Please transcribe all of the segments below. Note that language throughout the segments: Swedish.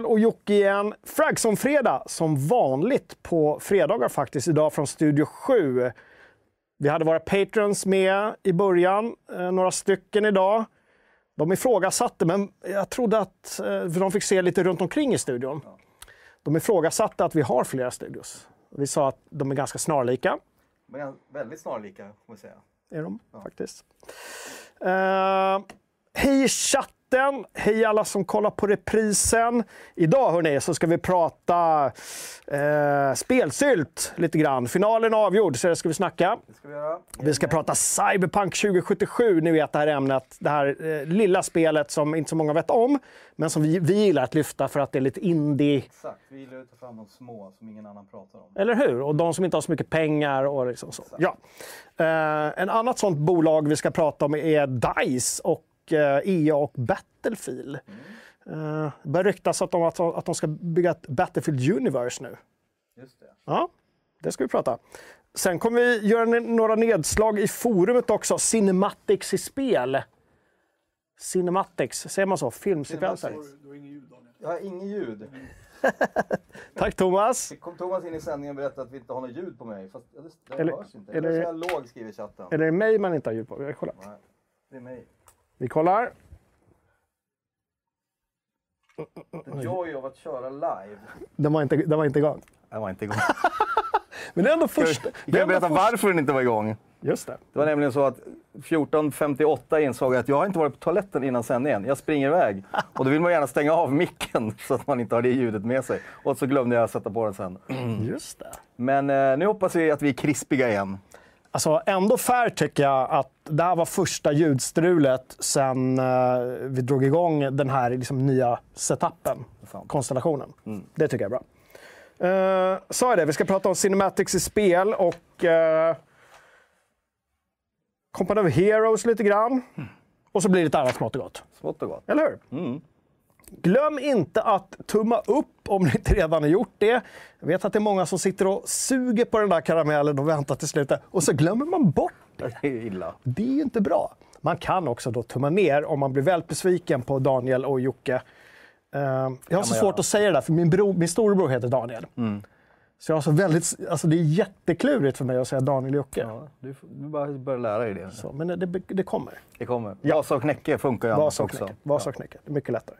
Daniel och Jocke igen. Fragson-fredag, som vanligt på fredagar faktiskt, idag från Studio 7. Vi hade våra patrons med i början, eh, några stycken idag. De ifrågasatte, men jag trodde att eh, för de fick se lite runt omkring i studion. De ifrågasatte att vi har flera studios. Vi sa att de är ganska snarlika. Men väldigt snarlika, får man säga. är de faktiskt. Uh, hej chatten! Hej alla som kollar på reprisen. Idag hörni, så ska vi prata uh, spelsylt lite grann. Finalen är avgjord, så det ska vi snacka. Ska vi. Vi ska prata Cyberpunk 2077, ni vet det här ämnet. Det här eh, lilla spelet som inte så många vet om, men som vi, vi gillar att lyfta för att det är lite indie. Exakt, vi gillar att ta fram de små som ingen annan pratar om. Eller hur? Och de som inte har så mycket pengar. och liksom så. Ja. Eh, en annat sånt bolag vi ska prata om är DICE och eh, EA och Battlefield. Eh, det börjar ryktas att de, att, de, ska bygga ett Battlefield Universe nu. Just det. Ja, det ska vi prata. Sen kommer vi göra några nedslag i forumet också. Cinematics i spel. Cinematics, säger man så? Filmsekvenser. Jag har inget ljud. Tack Thomas. Kom Thomas in i sändningen och berättade att vi inte har något ljud på mig. Fast det, det Eller- hörs inte. eller- Eller så är jag låg, skriver chatten. Är det mig man inte har ljud på? Vi kollar. Nej, det är mig. Vi kollar. The joy of att köra live. Den var inte, den var inte igång. Jag var inte igång. Men det är ändå är kan berätta första- varför den inte var igång. Just det. Det var nämligen så att 14.58 insåg jag att jag har inte varit på toaletten innan sändningen. Jag springer iväg. Och då vill man gärna stänga av micken så att man inte har det ljudet med sig. Och så glömde jag sätta på den sen. Just det. Men eh, nu hoppas vi att vi är krispiga igen. Alltså ändå fair tycker jag att det här var första ljudstrulet sen eh, vi drog igång den här liksom, nya setupen, Sant. konstellationen. Det tycker jag är bra. Uh, sa jag det, vi ska prata om Cinematics i spel och uh, Company of Heroes lite grann. Och så blir det lite annat smått och gott. Smått och gott. Eller hur? Glöm inte att tumma upp om ni inte redan har gjort det. Jag vet att det är många som sitter och suger på den där karamellen och väntar till slutet. Och så glömmer man bort det. Det är illa. Det är ju inte bra. Man kan också då tumma ner om man blir väldigt besviken på Daniel och Jocke. Eh, jag har så svårt att säga det där, för min, bror, min storebror heter Daniel. Så jag har så väldigt, alltså det är jätteklurigt för mig att säga Daniel Jocke. Ja, du, du bara börjar lära dig det. Så, men det, det kommer. Det kommer. Ja. Vasa och knäcke funkar ju annars också. Vasa och knäcke. Är mycket lättare.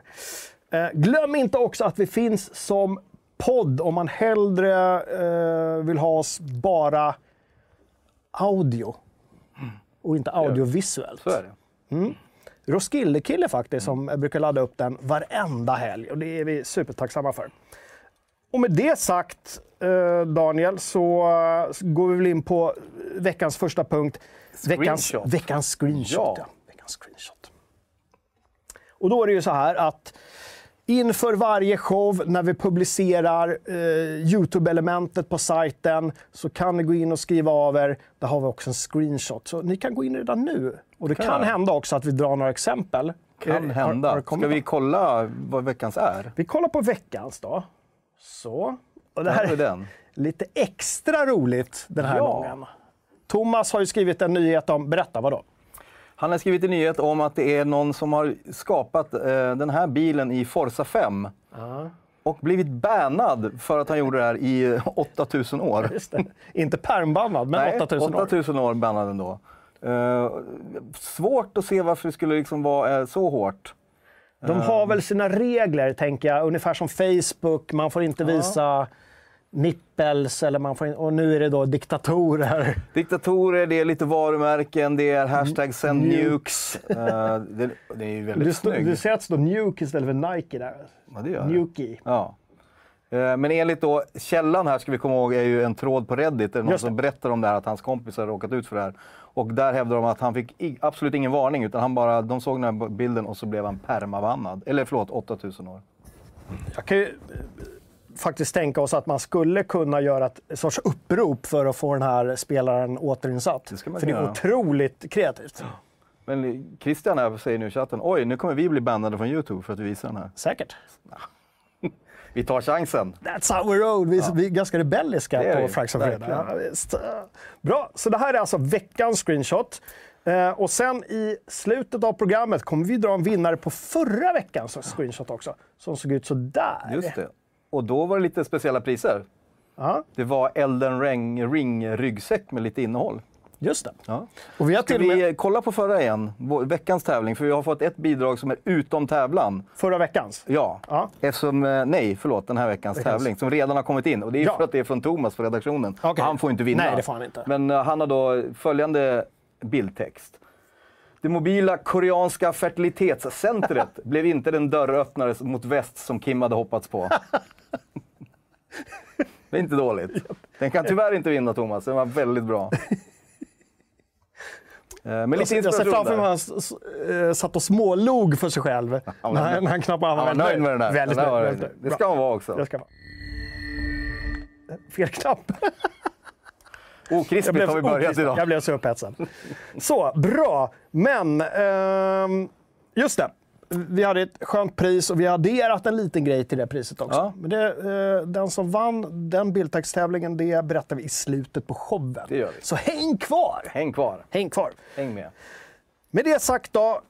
Eh, glöm inte också att vi finns som podd om man hellre eh, vill ha oss bara audio och inte audiovisuellt. Så är det. Roskilde-kille faktiskt som brukar ladda upp den varenda helg och det är vi supertacksamma för. Och med det sagt, eh, Daniel, så eh, går vi väl in på veckans första punkt. Veckans, Screenshot. veckans screenshot. Ja. Ja. Veckans screenshot. Och då är det ju så här att inför varje show när vi publicerar eh, Youtube-elementet på sajten så kan ni gå in och skriva av er. Där har vi också en screenshot. Så ni kan gå in redan nu. Och det Kan kan hända också att vi drar några exempel. Kan har- hända. har Ska vi kolla vad veckans är? Vi kollar på veckans då. Så. Och det Här är den. lite extra roligt den här Ja. gången. Thomas har ju skrivit en nyhet om, berätta vad då? Han har skrivit en nyhet om att det är någon som har skapat eh, den här bilen i Forza 5. Och blivit bannad för att han gjorde det här i eh, 8000 år. Inte permbannad, men Nej, 8000 år. 8000 år bannad ändå. Eh, svårt att se varför det skulle liksom vara eh, så hårt. De har väl sina regler, tänker jag. Ungefär som Facebook. Man får inte visa nippels, eller man får in, och nu är det då diktatorer. Diktatorer, det är lite varumärken, det är hashtag send Nukes. Eh, det, det är ju väldigt Du, snyggt. du ser att det står Nuke istället för Nike där. Ja, det gör. Nuki. Ja. Eh, Men enligt då, källan här ska vi komma ihåg är ju en tråd på Reddit. Det är någon det. som berättar om det här, att hans kompisar har råkat ut för det här. Och där hävdar de att han fick absolut ingen varning, utan han bara, de såg den här bilden och så blev han permabannad. Eller förlåt, 8000 år. Jag kan ju eh, faktiskt tänka oss att man skulle kunna göra ett sorts upprop för att få den här spelaren återinsatt. Det för det är göra. otroligt kreativt. Men Christian här säger nu i chatten, oj nu kommer vi bli bannade från Youtube för att vi visar den här. Säkert. Vi tar chansen. That's how we roll. Vi, vi är ganska rebelliska är på Frags of Fredag. Ja. Bra, så det här är alltså veckans screenshot. Eh, och sen i slutet av programmet kommer vi dra en vinnare på förra veckans screenshot också. Som såg ut så där. Just det. Och då var det lite speciella priser. Ja, Det var Elden Ring, ring ryggsäck med lite innehåll. Just det. Ja. Och vi har Ska till med vi kolla på förra igen? Veckans tävling, för vi har fått ett bidrag som är utom tävlan. förra veckans. Ja, Ja. eftersom, eh, nej förlåt, den här veckans, Veckans. tävling som redan har kommit in. Och det är Ja. för att det är från Thomas på redaktionen. Okej. Han får inte vinna. Nej, det får han inte. Men eh, han har då följande bildtext. Det mobila koreanska fertilitetscentret blev inte den dörröppnare mot väst som Kim hade hoppats på. det är inte dåligt. Den kan tyvärr inte vinna Thomas, den var väldigt bra. Eh, Men lite jag ser framför mig där. han eh, satt och smålog för sig själv. men- när, han- när han knappade. Han Han var nöjd med den där. Väldigt Den där nöjd. det. ska han vara också. Det ska vara. Fel knapp. Okrispigt blev, har vi börjat idag. jag blev så upphetsad. Så, bra. Men, ehm, just det. Vi hade ett skönt pris och vi har adderat en liten grej till det priset också. Ja. Men det, eh, den som vann den bildtexttävlingen, det berättar vi i slutet på showen. Det gör vi. Så häng kvar! Häng kvar. Häng kvar. Häng med. Med det sagt då,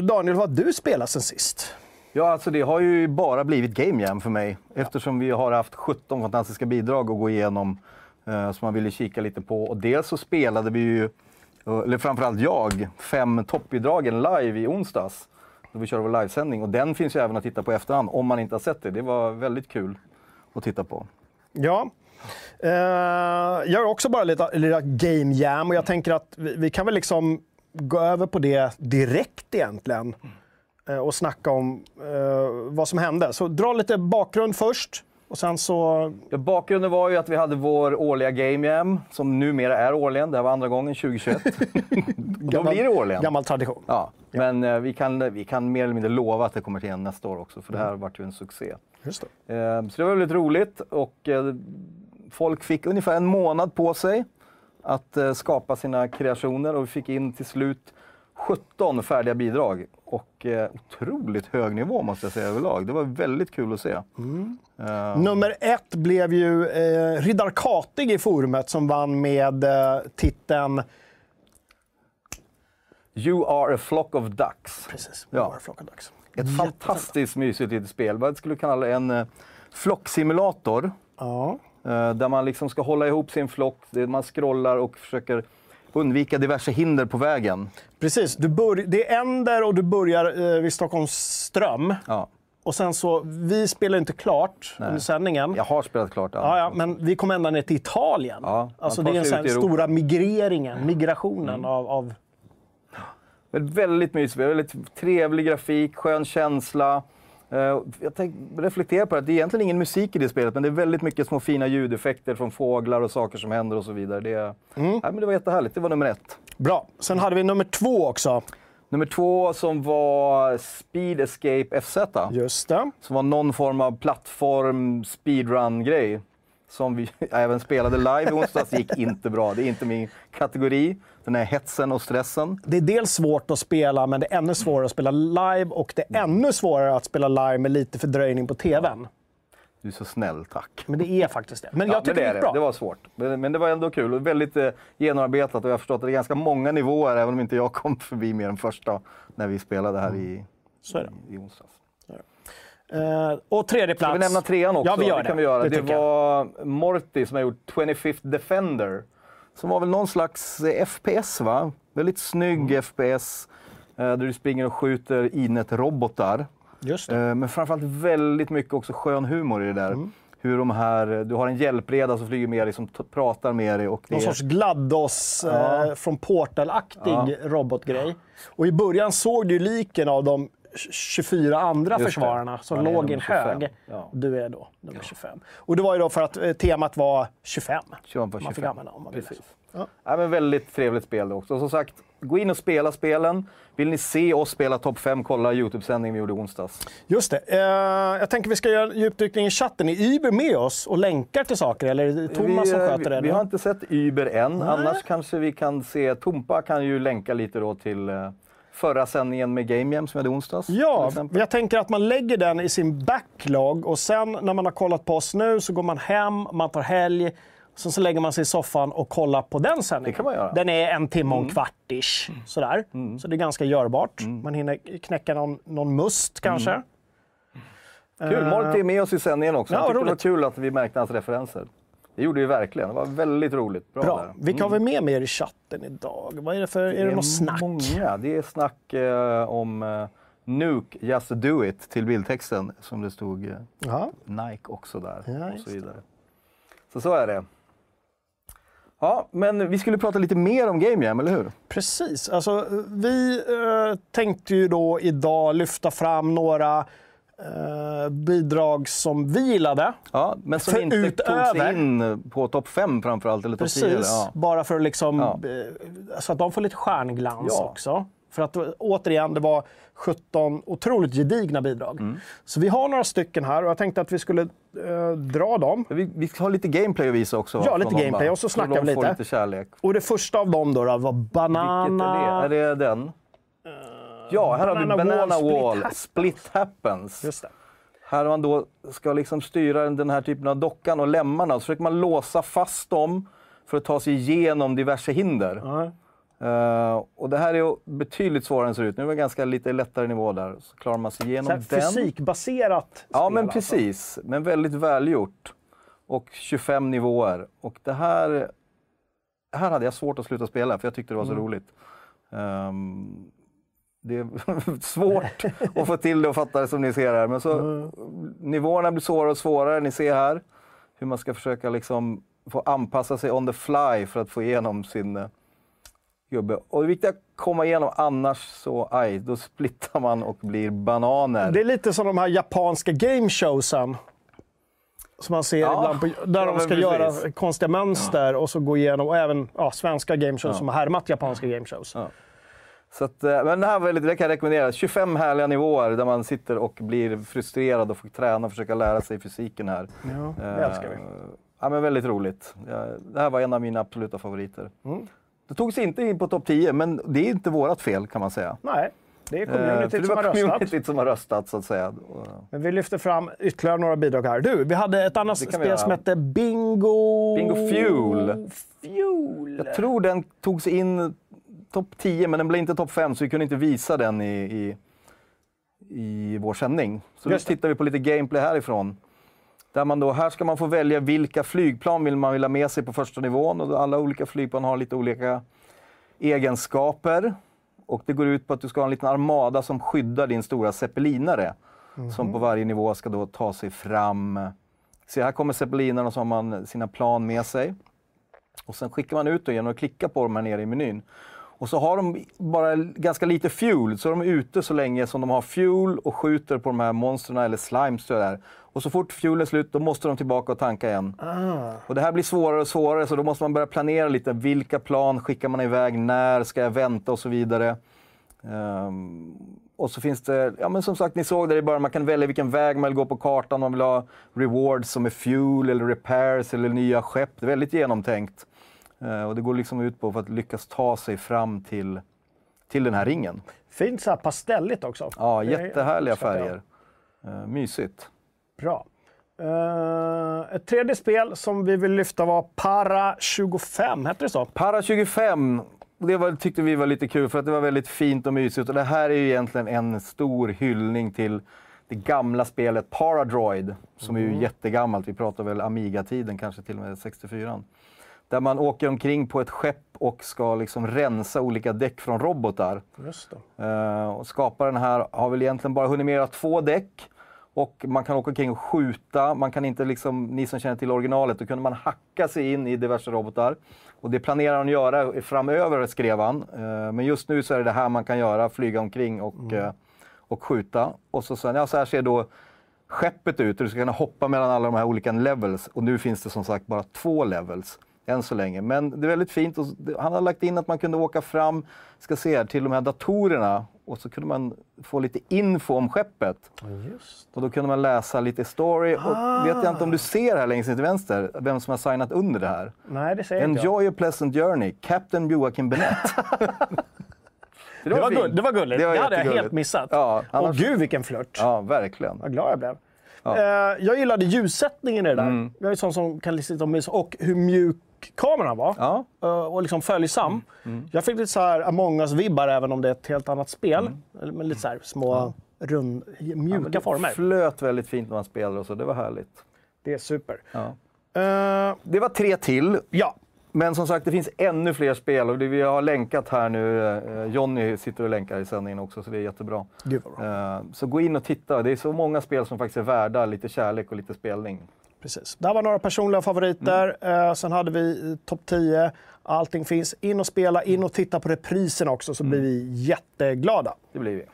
Daniel, vad du spelat sen sist? Ja, alltså det har ju bara blivit Game Jam för mig. Eftersom vi har haft 17 fantastiska bidrag att gå igenom eh, som man ville kika lite på. Och dels så spelade vi ju, eh, eller framförallt jag, fem toppbidragen live i onsdags. Då vi kör vår livesändning. Och den finns ju även att titta på i efterhand om man inte har sett det. Det var väldigt kul att titta på. Ja. Eh, jag har också bara lite, lite game jam och jag tänker att vi, vi kan väl liksom gå över på det direkt egentligen. Eh, och snacka om eh, vad som hände. Så dra lite bakgrund först. Och sen så... Ja, bakgrunden var ju att vi hade vår årliga Game Jam, som numera är årligen. Det här var andra gången, 2021. Då blir det årligen. Gammal tradition. Ja, men eh, vi, kan, vi kan mer eller mindre lova att det kommer till igen nästa år också, för det här vart ju en succé. Just det. Eh, så det var väldigt roligt och eh, folk fick ungefär en månad på sig att eh, skapa sina kreationer och vi fick in till slut 17 färdiga bidrag. Och eh, otroligt hög nivå måste jag säga överlag. Det var väldigt kul att se. Eh, Nummer ett blev ju eh, Riddar Katig i forumet som vann med eh, titeln... you are a flock of ducks. Precis, Ja. Bara Flocka Dags. Ett fantastiskt mysigt litet spel. Vad jag skulle kalla en eh, flocksimulator. Ja. Eh, där man liksom ska hålla ihop sin flock. Man scrollar och försöker undvika diverse hinder på vägen. Precis, du bör, det är Ender och du börjar eh, vid Stockholms ström. Ja, Och sen så, vi spelar inte klart under sändningen. jag har spelat klart. Ja, ja, men vi kommer ända ner till Italien. Ja, alltså det är den stora migreringen, migrationen av, av... Men väldigt mysigt, väldigt trevlig grafik, skön känsla. Eh, Jag tänk, reflekterar på det, det är egentligen ingen musik i det spelet, men det är väldigt mycket små fina ljudeffekter från fåglar och saker som händer och så vidare. Det, Mm. ja, men det var jättehärligt, det var nummer ett. Bra. Sen hade vi nummer två också. Nummer två som var Speed Escape FZ. Just det. Som var någon form av plattform speedrun-grej. Som vi även spelade live i onsdags. gick inte bra. Det är inte min kategori. Den här hetsen och stressen. Det är dels svårt att spela, men det är ännu svårare att spela live. Och det är ännu svårare att spela live med lite fördröjning på tvn. Du är så snäll, tack. Men det är faktiskt det. Men jag Ja, tycker det, det är gick bra. det. det var svårt. Men, det var ändå kul och väldigt eh, genomarbetat. Och jag har förstått att det är ganska många nivåer, även om inte jag kom förbi mer än första när vi spelade här i, Så är det. i onsdags. Eh, och tredje plats. Ska vi nämna trean också? Ja, vi gör det. kan vi göra. Det Det, tycker jag. var Morty som har gjort 25th Defender. Som var väl någon slags eh, FPS, va? Väldigt snygg Mm. FPS. eh, Där du springer och skjuter Inet-robotar. Just det. Eh, Men framförallt väldigt mycket också skön humor i det där. Mm. Hur de här, du har en hjälpreda som flyger med dig, som pratar med dig. Och det Någon är- sorts GLaDOS Ja. eh, från Portal-aktig Ja. robotgrej. Och i början såg du liken av de 24 andra Just det. försvararna som Han är låg i en nummer 25. hög. Ja. Du är då nummer 25. Och det var ju då för att eh, temat var 25. 25 på Man fick 25. använda om man ville. Precis. Ja. Ja, men väldigt trevligt spel också. Som sagt, gå in och spela spelen. Vill ni se oss spela topp 5, kolla Youtube-sändningen vi gjorde onsdags. Just det. Eh, jag tänker vi ska göra en djupdykning i chatten. Är Uber med oss och länkar till saker? Eller är det Thomas vi, som eh, sköter det? vi, vi har inte sett Uber än. Annars kanske vi kan se... Tompa kan ju länka lite då till eh, förra sändningen med Game Jam som vi hade onsdags. Ja, jag tänker att man lägger den i sin backlog och sen när man har kollat på oss nu så går man hem, man tar helg, Sen så lägger man sig i soffan och kollar på den sändningen. Det kan man göra. Den är en timme och en kvart ish, sådär. Så det är ganska görbart. Man hinner knäcka någon, någon must kanske. Kul, Morty är med oss i sändningen också. Ja, Jag tyckte det var roligt. kul att vi märkte hans referenser. Det gjorde vi verkligen. Det var väldigt roligt. Bra, Bra. där. Vilka har vi med mer i chatten idag? Vad är det för... Är det något snack? Många. Det är snack eh, om eh, Nuke, Just Do It till bildtexten som det stod eh. Nike också där. Ja, och så vidare. Så så är det. Ja, men vi skulle prata lite mer om Game Jam, eller hur? Precis. Alltså, vi eh, tänkte ju då idag lyfta fram några eh, bidrag som vi gillade. Ja, men som inte tog sig utöver- in på topp 5 framförallt, eller topp 10. Precis. Ja. Bara för att liksom, Ja. eh, så att de får lite stjärnglans Ja. också. För att återigen, det var 17 otroligt gedigna bidrag. Mm. Så vi har några stycken här och jag tänkte att vi skulle eh, dra dem. Vi, vi har lite gameplay att visa också. Ja, lite gameplay, och så snackar vi lite. lite. Och det första av dem då, då var Banana... Vilket är det? Är det den? Ja, här har vi Banana Banana Wall, Wall, Split Split, Happens. Just det. Här man då ska liksom styra den här typen av dockan och lemmarna. Så försöker man låsa fast dem för att ta sig igenom diverse hinder. Ja. Eh, och det här är betydligt svårare än det ser ut. Nu är det ganska lite lättare nivå där. Så klarar man sig Så igenom här, den. fysikbaserat Ja, spel men alltså. precis. Men väldigt välgjort. Och 25 nivåer. Och det här... Här hade jag svårt att sluta spela, för jag tyckte det var så Mm. roligt. Ehm, det är svårt att få till det och fatta det som ni ser här. Men så, Mm. Nivåerna blir svårare och svårare. Ni ser här hur man ska försöka liksom få anpassa sig on the fly för att få igenom sin eh, gubbe. Och det viktiga att komma igenom, annars så, aj, då splittar man och blir bananer. Det är lite som de här japanska gameshowsen. Som man ser Ja. ibland, på, där Ja, de ska precis. göra konstiga mönster och så gå igenom. Och även ja, svenska gameshows som har härmat japanska gameshows. Så att, eh, men det här lite, det kan jag rekommendera. 25 härliga nivåer där man sitter och blir frustrerad och får träna och försöka lära sig fysiken här. Ja, det Eh, älskar vi. Ja, men väldigt roligt. Det här var en av mina absoluta favoriter. Mm. Det tog sig inte in på topp 10, men det är inte vårt fel kan man säga. Nej, det är Eh, communityt det som har communityt som har röstat, så att säga. Men vi lyfter fram ytterligare några bidrag här. Du, vi hade ett annat spel som hette Bingo... Bingo Fuel. Fuel. Jag tror den tog sig in topp 10, men den blev inte topp 5, så vi kunde inte visa den i, i, i vår sändning. Så nu tittar vi på lite gameplay härifrån. Där man då, här ska man få välja vilka flygplan vill man vill ha med sig på första nivån. Och alla olika flygplan har lite olika egenskaper. Och det går ut på att du ska ha en liten armada som skyddar din stora zeppelinare. Som på varje nivå ska då ta sig fram. Se, här kommer zeppelinarna och så har man sina plan med sig. Och sen skickar man ut dem genom att klicka på dem här nere i menyn. Och så har de bara ganska lite fuel, så är de ute så länge som de har fuel och skjuter på de här monstren eller slimes. Så där. Och så fort fuelen är slut, då måste de tillbaka och tanka igen. Ah. Och det här blir svårare och svårare, så då måste man börja planera lite. Vilka plan skickar man iväg? När ska jag vänta? Och så vidare. Ehm, och så finns det, ja men som sagt, ni såg där i början, man kan välja vilken väg man vill gå på kartan. Man vill ha rewards som är fuel eller repairs eller nya skepp. Det är väldigt genomtänkt. Eh, och det går liksom ut på för att lyckas ta sig fram till, till den här ringen. Fint så här pastelligt också. Ja, jättehärliga färger. Eh, mysigt. Bra. Eh, ett tredje spel som vi vill lyfta var Para 25, hette det så? Para 25, det var, tyckte vi var lite kul för att det var väldigt fint och mysigt. Och det här är ju egentligen en stor hyllning till det gamla spelet Paradroid, som är ju jättegammalt. Vi pratar väl Amiga-tiden, kanske till och med 64. Där man åker omkring på ett skepp och ska liksom rensa olika däck från robotar. Just. Eh, och skaparen här har väl egentligen bara hunnit med att göra två däck. Och man kan åka omkring och skjuta. Man kan inte, liksom, ni som känner till originalet, då kunde man hacka sig in i diverse robotar. Och det planerar han att göra framöver, skrev han. Eh, men just nu så är det det här man kan göra, flyga omkring och, eh, och skjuta. Och så, sen, ja, så här ser då skeppet ut och du ska kunna hoppa mellan alla de här olika levels. Och nu finns det som sagt bara två levels än så länge. Men det är väldigt fint. Och det- han har lagt in att man kunde åka fram ska se här, till de här datorerna och så kunde man få lite info om skeppet. Just. Och då kunde man läsa lite story. Och vet jag inte om du ser här längst ner till vänster, vem som har signat under det här. Nej, det säger inte jag. Enjoy a pleasant journey, Captain Joakim Benett. Det var, gull, det var gulligt. Det, hade jag helt missat. Ja, annars, gud vilken flört. ja, verkligen. Vad glad jag blev. Ja. Eh, jag gillade ljussättningen i det där. Jag är sån som kan sitta och mysa. Och hur mjuk kameran var. Ja. Eh, och liksom följsam. Jag fick lite så här Among us-vibbar även om det är ett helt annat spel. Med lite så små, rund, mjuka Det former. flöt väldigt fint när man spelade och så. Det var härligt. Det är super. Ja. Eh, Det var tre till. ja, Men som sagt, det finns ännu fler spel och det vi har länkat här nu. eh, Jonny sitter och länkar i sändningen också, så det är jättebra. vad bra. Så gå in och titta. Det är så många spel som faktiskt är värda lite kärlek och lite spelning. Precis. Det här var några personliga favoriter. Eh, sen hade vi eh, topp 10. Allting finns. In och spela, in och titta på repriserna också så blir vi jätteglada. Det blir vi.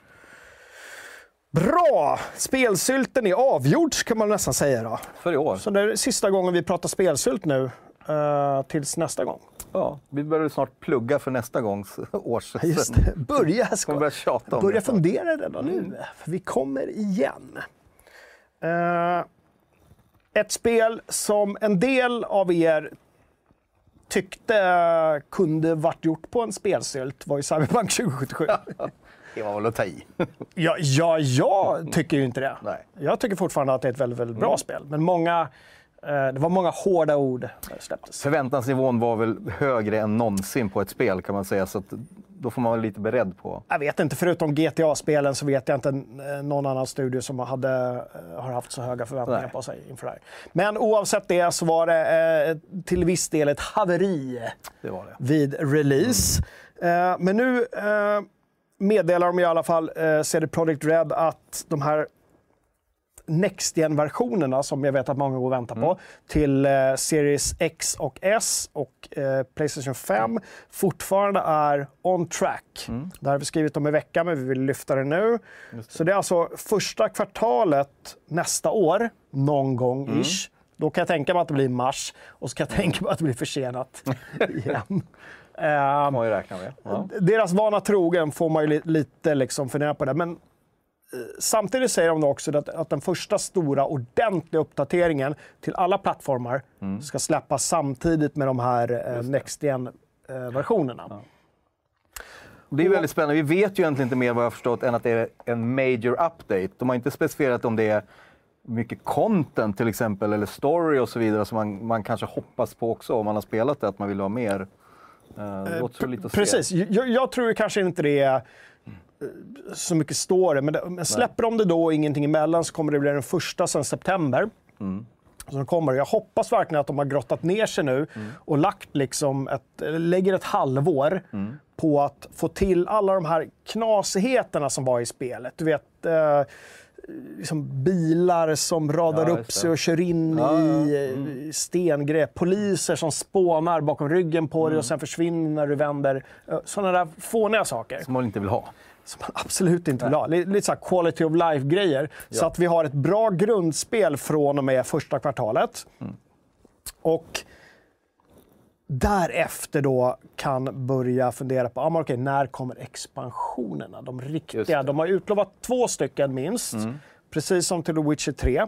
Bra! Spelsylten är avgjord kan man nästan säga. Då. För i år. Så det är sista gången vi pratar spelsylt nu. eh, tills nästa gång. Ja, vi börjar snart plugga för nästa gångs års. Just det. Börja, ska, börja tjata om börja det. fundera redan nu. För vi kommer igen. Eh, ett spel som en del av er tyckte kunde varit gjort på en spelsylt var ju Cyberpunk 2077. Det var väl att ta i. Ja, ja, jag tycker ju inte det. Nej. Jag tycker fortfarande att det är ett väldigt, väldigt bra spel. Men många, det var många hårda ord när det släpptes. Förväntansnivån var väl högre än någonsin på ett spel kan man säga. Så då får man vara lite beredd på. Jag vet inte, förutom GTA-spelen så vet jag inte eh, någon annan studio som hade, eh, har haft så höga förväntningar Nej. på sig inför det här. Men oavsett det så var det eh, till viss del ett haveri Det det. vid release. Eh, men nu eh, meddelar de i alla fall, eh, CD Projekt Red, att de här Next Gen-versionerna som jag vet att många går och väntar på till eh, Series X och S och eh, Playstation 5 fortfarande är on track. Det här har vi skrivit om i veckan, men vi vill lyfta det nu. Så det är alltså första kvartalet nästa år, någon gång ish. Då kan jag tänka mig att det blir mars och så kan jag tänka mig att det blir försenat igen. Eh, man ju räkna med. Ja. deras vana trogen får man ju li- lite liksom fundera på det. Men samtidigt säger de också att, att den första stora ordentliga uppdateringen till alla plattformar ska släppas samtidigt med de här eh, Next Gen-versionerna. Det är väldigt spännande. Vi vet ju egentligen inte mer vad jag har förstått än att det är en major update. De har inte specifierat om det är mycket content till exempel, eller story och så vidare som man, man kanske hoppas på också om man har spelat det, att man vill ha mer. Eh, Det låter så lite att se. Precis. Jag, jag tror kanske inte det är eh, så mycket men, det, men släpper de det då och ingenting emellan så kommer det bli den första sedan september. Som kommer. Jag hoppas verkligen att de har grottat ner sig nu och lagt liksom ett, lägger ett halvår på att få till alla de här knasigheterna som var i spelet. Du vet, eh, liksom bilar som radar Ja, upp sig och kör in Ja, ja. i eh, stengrepp. Poliser som spånar bakom ryggen på dig och sen försvinner när du vänder. Sådana där fåniga saker Som man inte vill ha. Som man absolut inte vill ha. Lite, så quality of life-grejer. Så Ja. att vi har ett bra grundspel från och med första kvartalet. Och därefter då kan börja fundera på, ah, men okej, när kommer expansionerna? De riktiga. De har utlovat två stycken minst. Precis som till The Witcher 3.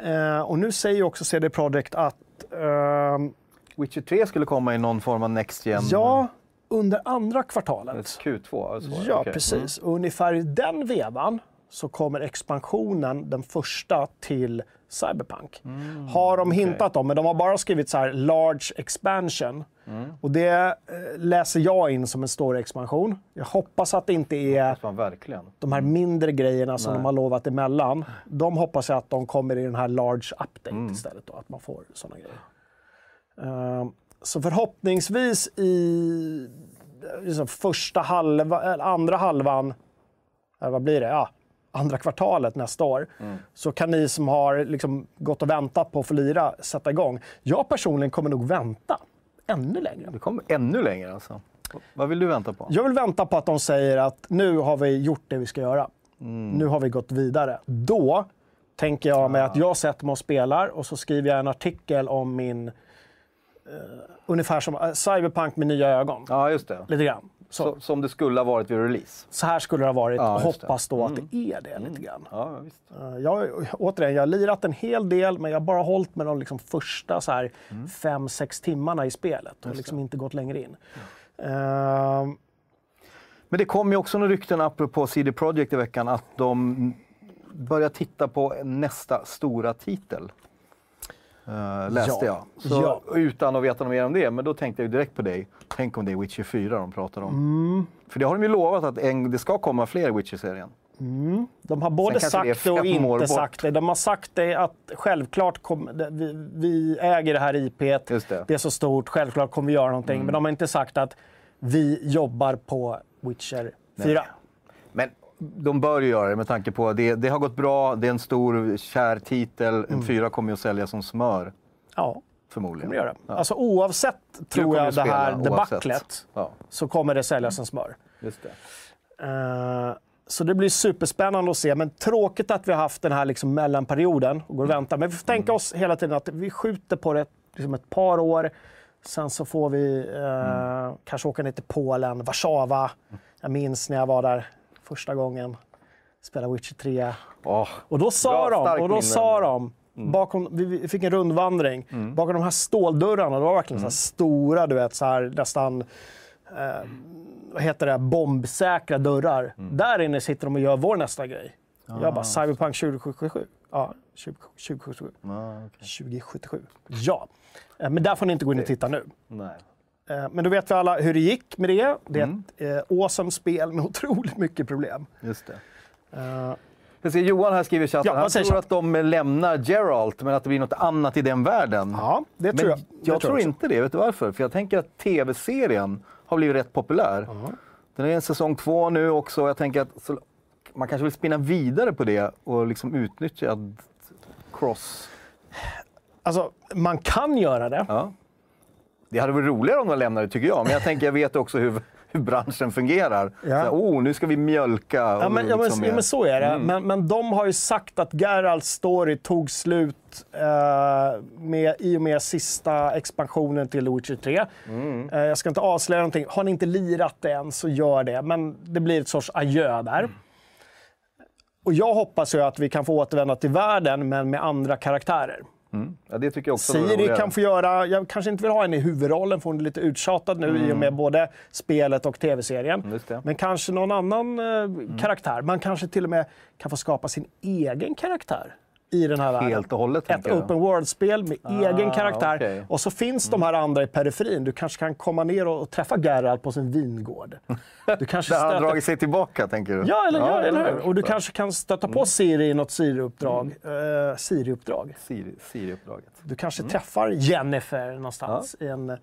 Eh, och nu säger också CD Projekt att ehm, Witcher 3 skulle komma i någon form av Next Gen. ja, under andra kvartalet. Q2. Alltså. Ja, Okej. precis. Och ungefär i den vevan så kommer expansionen, den första, till Cyberpunk. har de hintat om, men de har bara skrivit så här “large expansion”. Och det eh, läser jag in som en stor expansion. Jag hoppas att det inte är de här mindre grejerna som Nej. de har lovat emellan. De hoppas jag att de kommer i den här large update istället. Då, att man får sådana grejer. Ehm, så förhoppningsvis i liksom första halva, eller andra halvan, eller vad blir det? Ja, andra kvartalet nästa år. Så kan ni som har liksom gått och väntat på att få lira sätta igång. Jag personligen kommer nog vänta ännu längre. Det kommer ännu längre alltså. Vad vill du vänta på? Jag vill vänta på att de säger att nu har vi gjort det vi ska göra. Nu har vi gått vidare. Då tänker jag mig att jag sätter mig och spelar och så skriver jag en artikel om min... eh, ungefär som eh, Cyberpunk med nya ögon. Ja, just det. Lite grann. Så, Så, som det skulle ha varit vid release. så här skulle det ha varit. Ja, hoppas då att det är det lite grann. Ja, visst. Eh, Jag, återigen, jag har lirat en hel del, men jag har bara hållit med de liksom första så här, fem, sex timmarna i spelet och liksom inte gått längre in. Ehm, Men det kom ju också några rykten apropå CD Projekt i veckan att de börja titta på nästa stora titel. Uh, läste Ja. jag. Så, Ja. Utan att veta något mer om det, men då tänkte jag direkt på dig. Tänk om det är Witcher 4 de pratar om. Mm. För det har de ju lovat att en, det ska komma fler Witcher-serien. De har både det sagt det och inte sagt det. De har sagt det att självklart kom, det- vi, vi äger det här. Just det. Mm. är så stort, självklart kommer vi göra någonting. Men de har inte sagt att vi jobbar på Witcher 4. Men de bör ju göra det med tanke på att det, det har gått bra, det är en stor kär titel. Mm. En fyra kommer ju att sälja som smör, Ja, förmodligen. kommer det göra. Ja. Alltså oavsett, tror jag, det här debaclet, Ja, så kommer det säljas som smör. just det. Eh, så det blir superspännande att se. Men tråkigt att vi har haft den här liksom mellanperioden och går och väntar. Men vi får tänka oss hela tiden att vi skjuter på det liksom ett par år. Sen så får vi eh, kanske åka ner till Polen, Warszawa. Jag minns när jag var där första gången. Spelade Witcher 3. Åh, Och då sa Bra, de, och då sa de bakom, vi- fick en rundvandring. Bakom de här ståldörrarna, det var verkligen så här stora, du vet, så här, nästan eh, vad heter det, bombsäkra dörrar. Där inne sitter de och gör vår nästa grej. Jag bara, Cyberpunk 2077. Ja, 20- 2077. ja, okej. 2077. Ja. Eh, Men där får ni inte gå in och titta nu. Nej. Eh, Men då vet vi alla hur det gick med det. Det är ett eh, awesome spel med otroligt mycket problem. Just det. Jag ser Johan här skriver i chatten, Ja, han tror chatten? att de lämnar Geralt, men att det blir något annat i den världen. Ja, det men tror jag. jag det tror också. inte det, vet du varför? För jag tänker att tv-serien har blivit rätt populär. Den är en säsong två nu också. Jag tänker att så, man kanske vill spinna vidare på det och liksom utnyttja cross. Alltså, man kan göra det. Ja. Det hade varit roligare om de lämnade tycker jag, men jag tänker jag vet också hur, hur branschen fungerar. Ja. Här, oh, nu ska vi mjölka. Ja, men, ja, men, liksom ja, men så är det. Mm. Men, men de har ju sagt att Geralts story tog slut eh, med, i och med sista expansionen till The Witcher 3. Mm. Eh, jag ska inte avslöja någonting. Har ni inte lirat det än så gör det. Men det blir ett sorts adjö där. Och jag hoppas ju att vi kan få återvända till världen, men med andra karaktärer. Ja, det tycker jag också Siri kan få göra, jag kanske inte vill ha henne i huvudrollen för hon är lite uttjatad nu Mm. i och med både spelet och tv-serien. Det. Men kanske någon annan eh, karaktär. Man kanske till och med kan få skapa sin egen karaktär i den här världen. Helt och hållet, Ett open world-spel med egen karaktär. okej. Och så finns de här andra i periferin. Du kanske kan komma ner och, och träffa Geralt på sin vingård. Du kanske Där har han stöter dragit sig tillbaka, tänker du? Ja, eller, ja, eller hur? Och du Ja. kanske kan stöta på Siri i något Siri-uppdrag. Eh, Siri-uppdrag. Siri- Siri-uppdraget. Du kanske träffar Jennifer någonstans i en,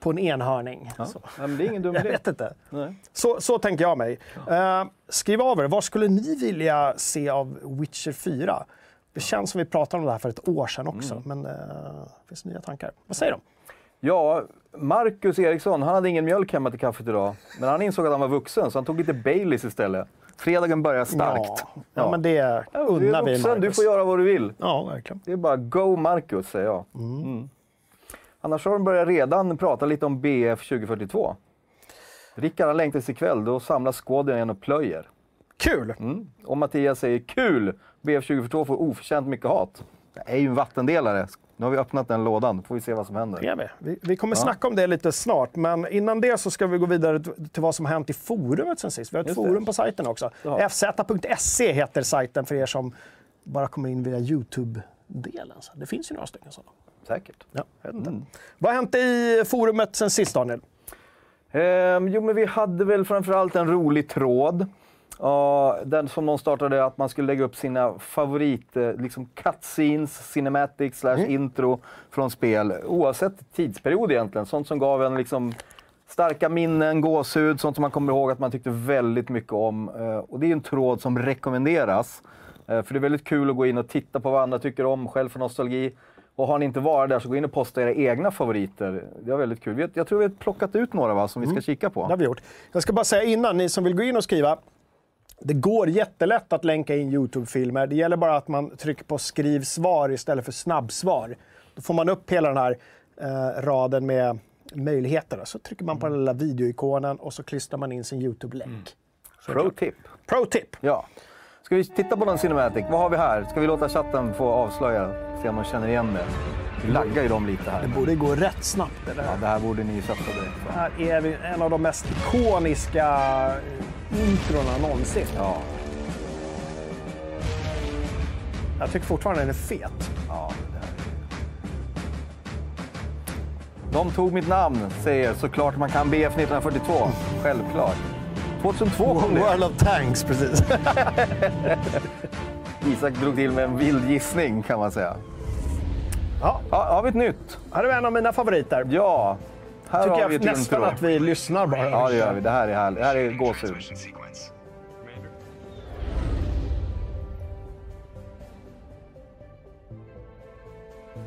på en enhörning. Så. Ja, men det är ingen dum Jag vet inte. Nej. Så, så tänker jag mig. Eh, skriv av er, vad skulle ni vilja se av Witcher 4? Det känns som vi pratade om det här för ett år sedan också, men eh, det finns nya tankar. Vad säger de? Ja, Marcus Eriksson, han hade ingen mjölk hemma till kaffet idag. Men han insåg att han var vuxen, så han tog lite Baileys istället. Fredagen börjar starkt. Ja, ja, men det Ja, du unnar är vi vuxen, du Marcus. får göra vad du vill. Ja, verkligen. Det är bara go Marcus, säger jag. Mm. Annars har de börjat redan prata lite om BF 2042. Rickard han längtar till ikväll, då samlas skåden igen och plöjer. Kul! Mm. Och Mattias säger kul! BF 2042 får oförtjänt mycket hat. Det är ju en vattendelare. Nu har vi öppnat den lådan, får vi se vad som händer. Det är vi. Vi, kommer snacka om det lite snart, men innan det så ska vi gå vidare till vad som har hänt i forumet sen sist. Vi har ett Just det. forum på sajten också. Det vi. fz.se heter sajten för er som bara kommer in via Youtube-delen. Det finns ju några stycken sådana. Säkert. Ja, jag vet inte. Mm. Vad har hänt i forumet sen sist, Daniel? Ehm, jo, men vi hade väl framförallt en rolig tråd. Ja, den som någon startade, att man skulle lägga upp sina favorit, eh, liksom cutscenes, cinematics slash intro från spel. Oavsett tidsperiod egentligen. Sånt som gav en liksom starka minnen, gåshud, sånt som man kommer ihåg att man tyckte väldigt mycket om. Eh, och det är en tråd som rekommenderas. Eh, för det är väldigt kul att gå in och titta på vad andra tycker om, själv för nostalgi. Och har ni inte varit där så gå in och posta era egna favoriter. Det var väldigt kul. Jag tror vi har plockat ut några va, som vi ska kika på. Det har vi gjort. Jag ska bara säga innan, ni som vill gå in och skriva. Det går jättelätt att länka in Youtube-filmer. Det gäller bara att man trycker på skriv svar istället för snabbsvar. Då får man upp hela den här eh, raden med möjligheter. Så trycker man på den lilla videoikonen och så klistrar man in sin Youtube-länk. Pro tip. Pro-tip! Ja. Ska vi titta på någon Cinematic? Vad har vi här? Ska vi låta chatten få avslöja? Om de känner igen det. Vi laggar ju dem lite här. Det borde gå rätt snabbt. Det, Ja, det här borde ni sätta direkt. va? här är vi en av de mest ikoniska eh, introna någonsin. Ja. Jag tycker fortfarande den är fet. Ja, det där. De tog mitt namn, säger såklart man kan BF 1942. Självklart. 2002 kom det. World of Tanks, precis. Isak drog till med en vild gissning kan man säga. Ja, Ja, har vi ett nytt? här är en av mina favoriter. Ja. Här Tycker har vi jag ett nästan intro. att vi lyssnar bara. Ja, det gör vi. Det här är härligt. Det här är gåshud.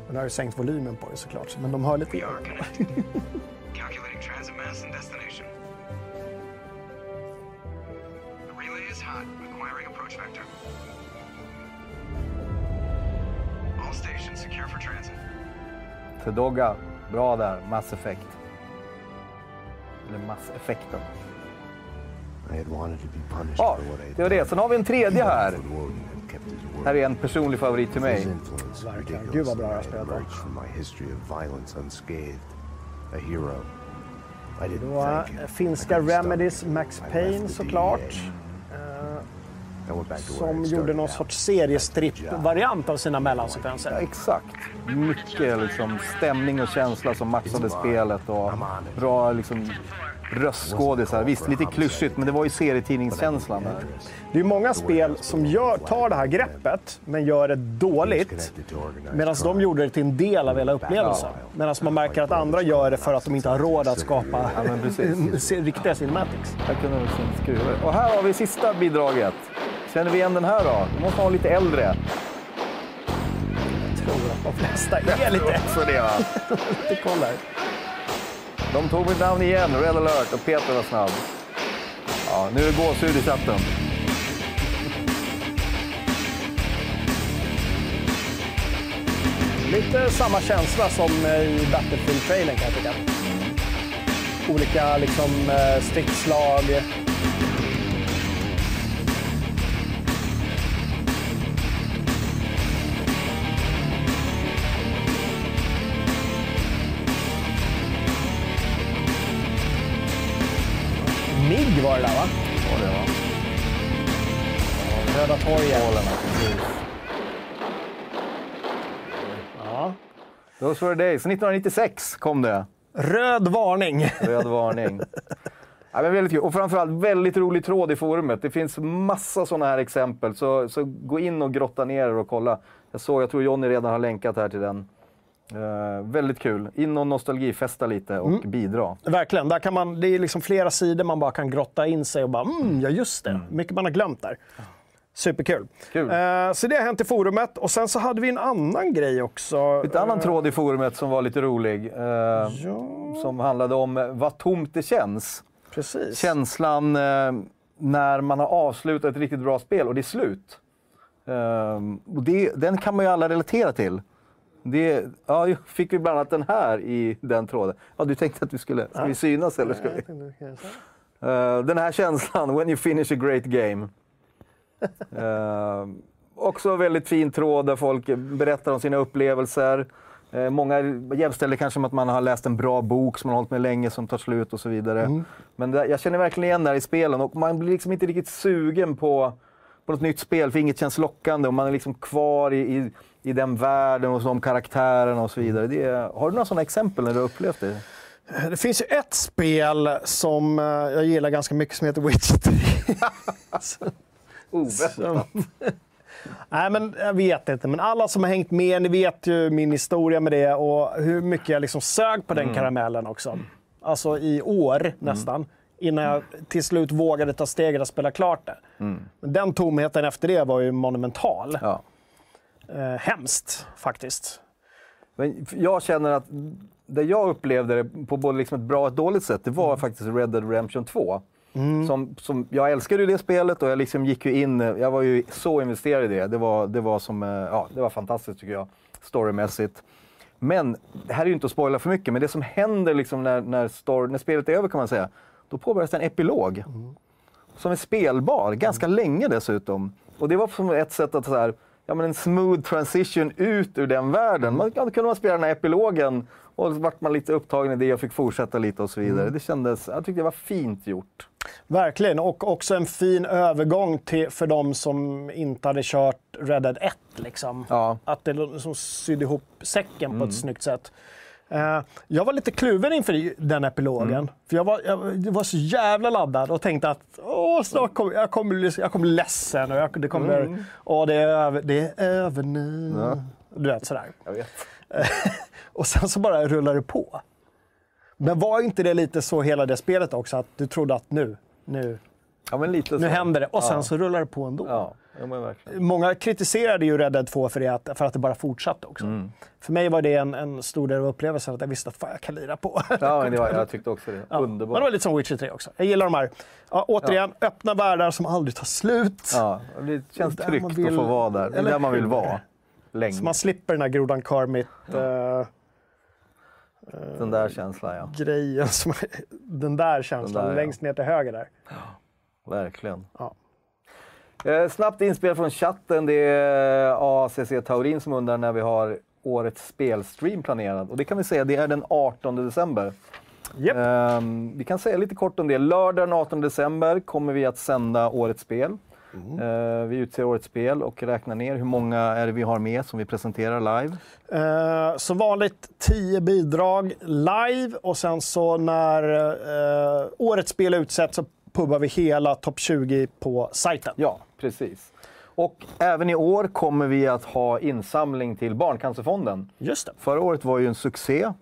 Men har ju sänkt volymen på det såklart, men de hör lite We are connected. Calculating transit mass and destination. The relay is hot, acquiring approach vector. Secure for transit. Tedogga, bra där. Mass Effect. Eller be punished Ja, det var det. Sen har vi en tredje här. Här är en personlig favorit till mig. Verkligen. Gud, vad bra det. hero. I didn't Då, finska Remedies. Max Payne såklart. Som gjorde någon sorts seriestripp-variant av sina mellansekvenser. Ja, exakt. Mycket liksom, stämning och känsla som matchade spelet och bra liksom, röstskådisar. Visst, lite klyschigt, men det var ju serietidningskänslan. Det är många spel som gör, tar det här greppet, men gör det dåligt. Medan de gjorde det till en del av hela upplevelsen. Medan man märker att andra gör det för att de inte har råd att skapa Ja, riktiga cinematics. Här kunde de liksom skruva. Och här har vi sista bidraget. Känner vi igen den här då? Det måste vara lite äldre. Jag tror att de flesta är lite Så det va? här. De tog mitt namn igen, Red alert, och Peter var snabb. Ja, nu är det gåshud i chatten. Lite samma känsla som eh, i Battlefield-trailern kan jag tycka. Olika liksom, eh, stridsslag. MIG var det där va? Var det va? Röda torget. Målen, precis. Ja. Those were the days. 1996 kom det. Röd varning. Röd varning. Ja, men väldigt kul. Och framförallt väldigt rolig tråd i forumet. Det finns massa sådana här exempel. Så, så gå in och grotta ner er och kolla. Jag såg, jag tror Jonny redan har länkat här till den. Eh, väldigt kul. In och nostalgifesta lite och Mm. bidra. Verkligen. Där kan man, det är liksom flera sidor man bara kan grotta in sig och bara mm, ja just det. Mycket man har glömt där. Superkul. Kul. Eh, så det har hänt i forumet. Och sen så hade vi en annan grej också. Ett annan tråd i forumet som var lite rolig. Eh, Ja, Som handlade om eh, vad tomt det känns. precis. Känslan eh, när man har avslutat ett riktigt bra spel och det är slut. Ehm, och det, den kan man ju alla relatera till. Det, ja, fick vi bland annat den här i den tråden. Ja, du tänkte att vi skulle ska vi synas eller? Ska vi? Eh, den här känslan, when you finish a great game. Ehm, också väldigt fin tråd där folk berättar om sina upplevelser. Eh, många jämställer kanske med att man har läst en bra bok som man har hållit med länge som tar slut och så vidare. Men det, jag känner verkligen igen det här i spelen och man blir liksom inte riktigt sugen på, på något nytt spel för inget känns lockande och man är liksom kvar i, i, i den världen och de karaktärerna och så vidare. Det, har du några sådana exempel när du har upplevt det? Det finns ju ett spel som eh, jag gillar ganska mycket som heter Witcher 3. Som- Nej, men jag vet inte. Men alla som har hängt med, ni vet ju min historia med det och hur mycket jag liksom sög på den karamellen också. Alltså i år nästan. Innan jag till slut vågade ta steget att spela klart det. Men den tomheten efter det var ju monumental. Ja. Eh, hemskt faktiskt. Men jag känner att det jag upplevde det på både liksom ett bra och ett dåligt sätt, det var faktiskt Red Dead Redemption 2. Som, som, jag älskade ju det spelet och jag liksom gick ju in, jag var ju så investerad i det. Det var, det var, som, eh, ja, det var fantastiskt tycker jag, storymässigt. Men, det här är ju inte att spoila för mycket, men det som händer liksom när, när, story, när spelet är över kan man säga, då påbörjas en epilog. Som är spelbar, ganska länge dessutom. Och det var som ett sätt att så här, ja, men en smooth transition ut ur den världen. Man, ja, då kunde man spela den här epilogen och så vart man lite upptagen i det och fick fortsätta lite och så vidare. Mm. Det kändes, jag tyckte det var fint gjort. Verkligen, och också en fin övergång till, för de som inte hade kört Red Dead 1. Liksom. Ja. Att det liksom sydde ihop säcken på ett snyggt sätt. Eh, jag var lite kluven inför den epilogen. För jag var, jag var så jävla laddad och tänkte att Åh, snart kommer, jag, kommer, jag kommer ledsen och jag, det kommer... Åh, det är över, det är över nu. Du vet, sådär. Jag vet. och sen så bara rullar det på. Men var inte det lite så hela det spelet också? Att du trodde att nu, nu, Ja, nu så. händer det. Och sen ja. så rullar det på ändå. Ja, ja men. Många kritiserade ju Red Dead 2 för, det, att- för att det bara fortsatte också. Mm. För mig var det en, en stor del av upplevelsen att jag visste att fan, jag kan lira på. Ja, men det var, jag tyckte också det. Men Underbart. det var lite som Witcher 3 också. Jag gillar de här. Ja, återigen, öppna världar som aldrig tar slut. Ja, det känns Där tryggt vill- att få vara där. Det är där man vill vara. Länge. Så man slipper den här grodan Kermit. eh, Den där känslan, ja. grejen, som, den där känslan Den där, ja. längst ner till höger där. Verkligen. Ja. Eh, snabbt inspel från chatten. Det är ACC Taurin som undrar när vi har årets spelstream planerad. Och det kan vi säga, det är den 18 december. Japp. Ehm, vi kan säga lite kort om det. Lördag den 18 december kommer vi att sända årets spel. Eh, vi utser årets spel och räknar ner hur många är vi har med som vi presenterar live. Eh, som vanligt 10 bidrag live och sen så när eh, årets spel utsätts så pubbar vi hela topp 20 på sajten. Ja, precis. Och även i år kommer vi att ha insamling till Barncancerfonden. Just det. Förra året var ju en succé.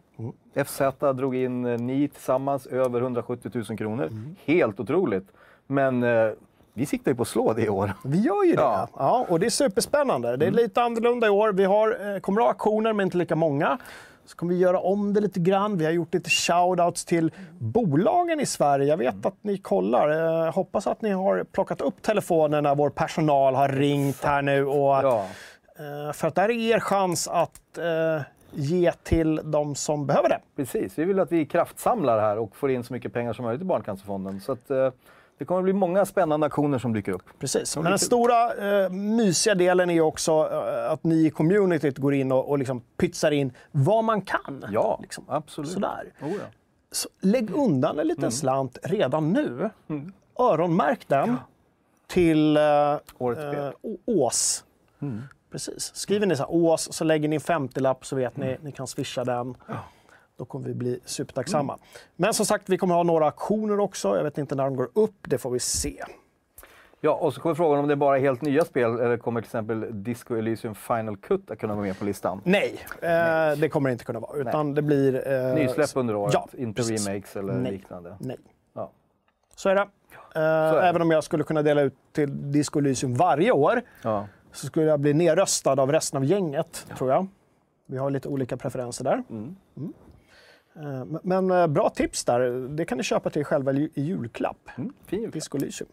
FZ drog in eh, ni tillsammans över 170 000 kronor. Helt otroligt. Men eh, vi siktar ju på att slå det i år. Vi gör ju det. Ja. Mm. Ja. och det är superspännande. Det är lite annorlunda i år. Vi har, eh, kommer att ha auktioner, men inte lika många. Så kommer vi göra om det lite grann. Vi har gjort lite shoutouts till bolagen i Sverige. Jag vet att ni kollar. Eh, hoppas att ni har plockat upp telefonen när vår personal har ringt här nu. Och, Ja, eh, för att det här är er chans att eh, ge till de som behöver det. precis. Vi vill att vi kraftsamlar här och får in så mycket pengar som möjligt i Barncancerfonden. Så att, det kommer att bli många spännande aktioner som dyker upp. Precis. Men den stora eh, mysiga delen är också eh, att ni i communityt går in och, och liksom pytsar in vad man kan. Ja, liksom. absolut. Sådär. Oh, ja. Så lägg undan en liten Mm. slant redan nu. Öronmärk den till eh, Årets spel. eh, Ås. Precis. Skriver ni så här, Ås så lägger ni en 50-lapp så vet ni ni kan swisha den. Då kommer vi bli supertacksamma. Men som sagt, vi kommer ha några aktioner också. Jag vet inte när de går upp, det får vi se. Ja, och så kommer frågan om det är bara helt nya spel eller kommer till exempel Disco Elysium Final Cut att kunna vara med på listan? Nej, eh, det kommer det inte kunna vara. Utan det blir... Eh, Nysläpp under året, ja, inte remakes eller Nej. liknande. Nej. Ja. Så är det. Eh, är det. Även om jag skulle kunna dela ut till Disco Elysium varje år Ja. så skulle jag bli nerröstad av resten av gänget, tror jag. Vi har lite olika preferenser där. Mm. Eh, men- Men eh, bra tips där. Det kan ni köpa till själva i julklapp. Mm, fin julklapp. Disco Elysium.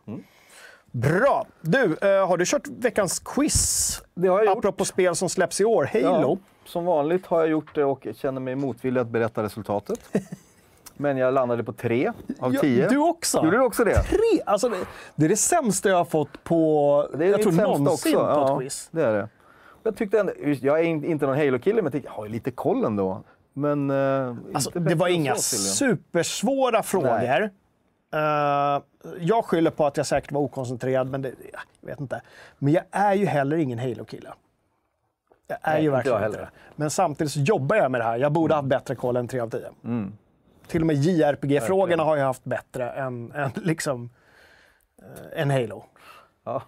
Bra! Du, eh, har du kört veckans quiz? Det har jag gjort. Apropå spel som släpps i år. Halo. Ja, som vanligt har jag gjort det och känner mig motvillig att berätta resultatet. Men jag landade på tre av Ja, tio. du också? Gjorde du också det? Tre! Alltså, det, det är det sämsta jag har fått på, Det är jag tror någonsin också. på Ja, ett quiz. det är det. Jag, tyckte ändå, jag är in- inte någon Halo-kille, men jag tänkte jag har ju lite koll ändå. Men eh, Alltså, det var inga så, supersvåra frågor. Eh, jag skyller på att jag säkert var okoncentrerad, men det, jag vet inte. Men jag är ju heller ingen Halo-kille. Jag är Nej, ju verkligen inte det. Men samtidigt så jobbar jag med det här. Jag borde ha haft bättre koll än 3 av 10. Till och med JRPG-frågorna har jag haft bättre än, än, liksom, eh, än Halo. Ja.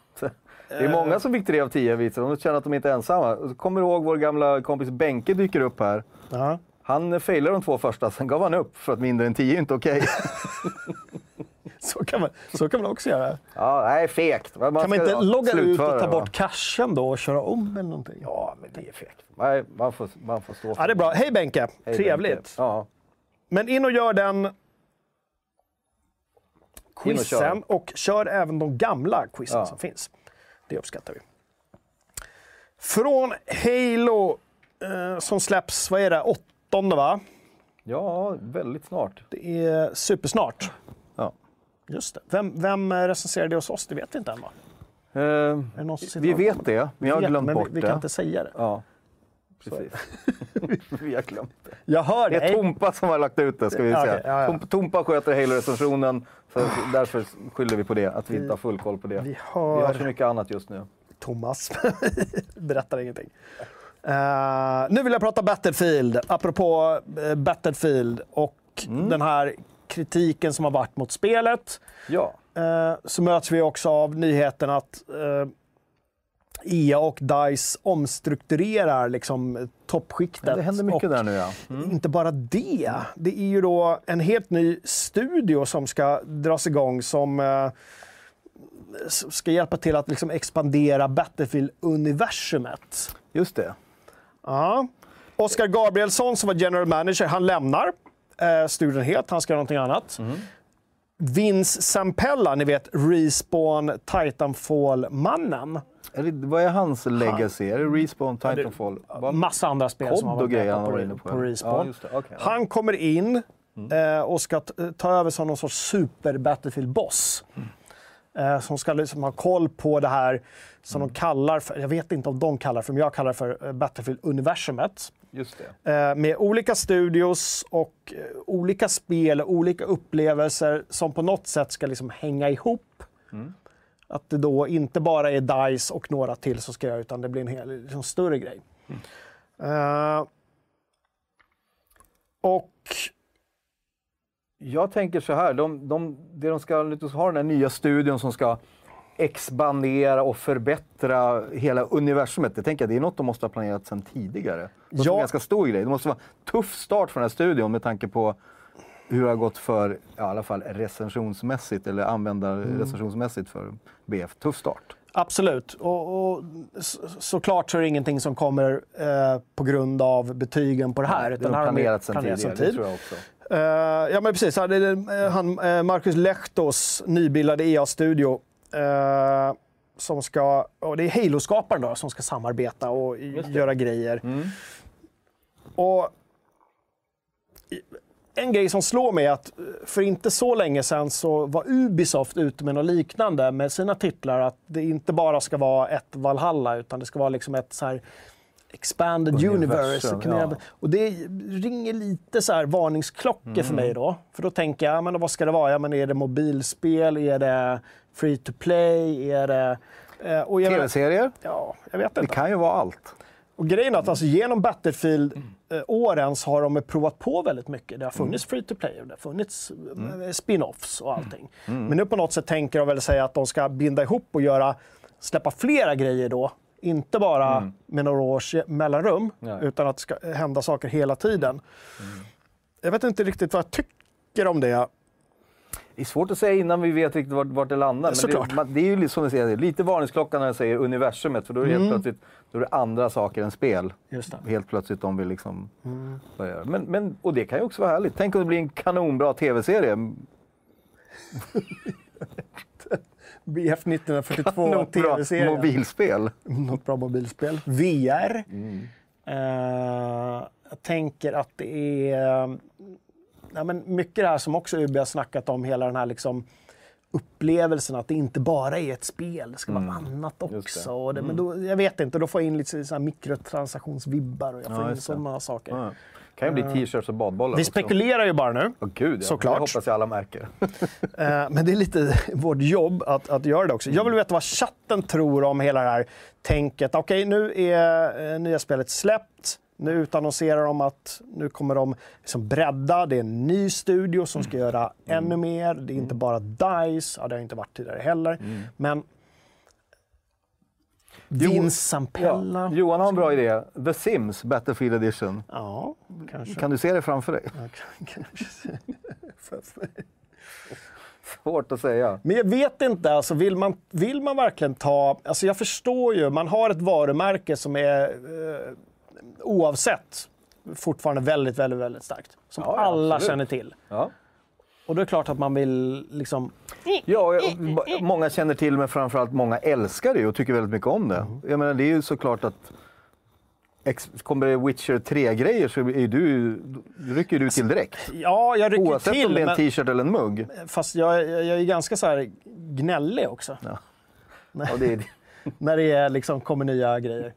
Det är många som fick tre av tio visar de känner att de inte är ensamma. Kommer du ihåg vår gamla kompis Benke dyker upp här. Ja. Han failade de två första, sen gav han upp för att mindre än tio är inte okej. Så, kan man, så kan man också göra. ja, nej, fegt. Man Kan man inte logga ut och ta det, bort cachen då och köra om eller någonting? Ja, men det är fegt. Nej, man får, man får stå för Ja, det är bra. Hej Benke! Hej, Benke. Trevligt. Ja. Men in och gör den och quizen kör. och kör även de gamla quizen Ja. som finns. Det uppskattar vi. Från Halo eh, som släpps, vad är det, åttonde va? ja, väldigt snart. Det är supersnart. Ja. Just det. Vem, vem recenserar det hos oss? Det vet vi inte än va? Eh, vi vet det, men jag har Vet, glömt men bort vi, vi det. kan inte säga det. Ja, precis. vi har glömt det. Jag hör Det är dig. Tompa som har lagt ut det, ska vi säga. okej, ja, ja. Tom- Tompa sköter Halo-recensionen, så därför skyller vi på det, att vi inte har full koll på det. Vi Vi har så mycket annat just nu. Thomas. Berättar ingenting. Eh, nu vill jag prata Battlefield, apropå uh, Battlefield och Mm. den här kritiken som har varit mot spelet. Ja, Eh, så möts vi också av nyheten att EA och DICE omstrukturerar liksom, toppskiktet. det händer mycket och där nu ja. Inte bara det. Det är ju då en helt ny studio som ska dras igång som eh, ska hjälpa till att liksom expandera Battlefield-universumet. Just det. Ja. Oskar Gabrielsson som var general manager, han lämnar eh, studion helt. Han ska göra någonting annat. Vince Sampella, ni vet Respawn Titanfall-mannen. Är det, vad är hans legacy? Är det Respawn, Titanfall? Vad- Massa andra spel Kod som har varit med han på, var på, inne på. på Respawn. Ja, det. Okej, ja. Han kommer in eh, och ska ta över som någon sorts super Battlefield-boss. Eh, som ska liksom ha koll på det här som de kallar för, jag vet inte om de kallar för, men jag kallar för eh, Battlefield-universumet. Just det. Eh, med olika studios och eh, olika spel, olika upplevelser som på något sätt ska liksom hänga ihop. Att det då inte bara är DICE och några till som ska göra utan det blir en hel, liksom större grej. Eh, och Jag tänker så här, de, de, det de ska ha den här nya studion som ska expandera och förbättra hela universumet. Det tänker jag, det är något de måste ha planerat sedan tidigare. Det måste Ja. en ganska stor grej. Det måste vara en tuff start för den här studion med tanke på hur det har gått för, ja, i alla fall recensionsmässigt, eller användarrecensionsmässigt för BF. Tuff start. Absolut. Och, och så, såklart så är det ingenting som kommer eh, på grund av betygen på det här. det utan har här har planerat sedan tidigare, sedan det tid. tror jag också. Eh, ja, men precis. Eh, han, eh, Marcus Lehtos nybildade EA-studio. som ska, och det är Halo-skaparen då, som ska samarbeta och göra grejer. Och i- en grej som slår mig är att för inte så länge sedan så var Ubisoft ute med något liknande med sina titlar. Att det inte bara ska vara ett Valhalla utan det ska vara liksom ett så här expanded universe. Och, ja. och det ringer lite så här varningsklockor för mig då. För då tänker jag, ja, men vad ska det vara? Ja, men är det mobilspel? Är det free to play? Är det... eh, Tv-serier? ja, jag vet Det inte. kan ju vara allt. Och grejen är att alltså, genom Battlefield-åren så har de provat på väldigt mycket. Det har funnits free to play och det har funnits eh, spin-offs och allting. Men nu på något sätt tänker de väl säga att de ska binda ihop och göra, släppa flera grejer då. Inte bara med några års mellanrum, Nej. utan att det ska hända saker hela tiden. Jag vet inte riktigt vad jag tycker om det. Det är svårt att säga innan vi vet riktigt vart, vart det landar. Men det, det är ju som du säger, lite varningsklocka när jag säger universumet. För då är det helt plötsligt då är det andra saker än spel. Helt plötsligt de vill liksom börja. Men, men, och det kan ju också vara härligt. Tänk om det blir en kanonbra tv-serie. BF 1942 Kanonbra tv-serien. mobilspel. Något bra mobilspel. VR. Eh, jag tänker att det är ja, men mycket det här som också UB har snackat om, hela den här liksom upplevelsen att det inte bara är ett spel, det ska vara annat Just det. också. Och det, Men då, jag vet inte, då får jag in lite så här mikrotransaktionsvibbar och jag får Ja, in sådana saker. Ja. Kan ju bli t-shirts och badbollar Vi också. spekulerar ju bara nu. Åh, gud, ja. Såklart. Det hoppas jag alla märker. Eh, Men det är lite vårt jobb att, att göra det också. Jag vill veta vad chatten tror om hela det här tänket. Okej, nu är eh, nya spelet släppt. Nu utannonserar de att nu kommer de liksom bredda. Det är en ny studio som ska göra ännu mer. Det är inte bara DICE. Ja, det har inte varit tidigare heller. Men Vince Sampella. Ja. Johan har en bra idé. The Sims Battlefield Edition. Ja, kanske. Kan du se det framför dig? Ja, kanske. Svårt att säga. Men jag vet inte, alltså vill, man, vill man verkligen ta... Alltså jag förstår ju, man har ett varumärke som är eh, oavsett fortfarande väldigt, väldigt, väldigt starkt. Som Ja, ja, alla absolut. känner till. Ja. Och då är det klart att man vill liksom... Ja, jag- många känner till men framförallt många älskar det och tycker väldigt mycket om det. Jag menar, det är ju såklart att kommer det Witcher 3-grejer så är du, rycker du till direkt. Ja, jag rycker Oavsett till, om det är en t-shirt eller en mugg. fast jag, jag, jag är ganska så här gnällig också. Ja. Ja, det är, när det är, liksom, kommer nya grejer.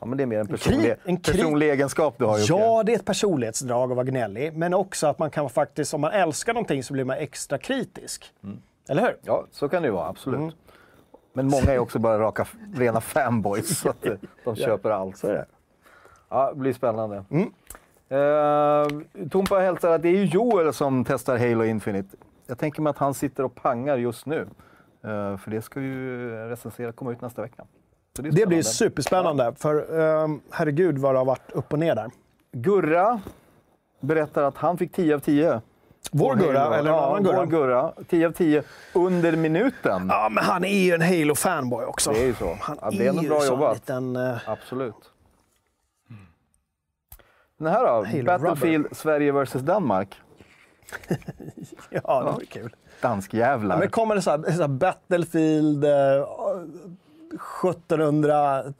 Ja, men det är mer en personlig, en personlig egenskap du har Jocke. Ja, det är ett personlighetsdrag att vara gnällig, men också att man kan faktiskt, om man älskar någonting så blir man extra kritisk. Mm. Eller hur? Ja, så kan det ju vara, absolut. Mm. Men många är också bara raka, rena fanboys, så att eh, de köper allt. Så det. Ja, det blir spännande. Mm. Uh, Tompa hälsar att det är Joel som testar Halo Infinite. Jag tänker mig att han sitter och pangar just nu. Eh, för det ska ju recensera komma ut nästa vecka. Så är Det blir spännande. superspännande, för um, herregud vad det har varit upp och ner där. Gurra berättar att han fick 10 av 10. Vår Gurra, eller en annan Gurra? Vår Gurra. 10 av 10 under minuten. Ja, men han är ju en Halo-fanboy också. Det är ju så. Han Ja, det är nog ju bra jobbat. Liten, eh, Absolut. Den här då? Halo Battlefield Sverige vs Danmark. ja, det var kul. Danskjävlar. Ja, men kommer det så här, så här Battlefield eh, 1718?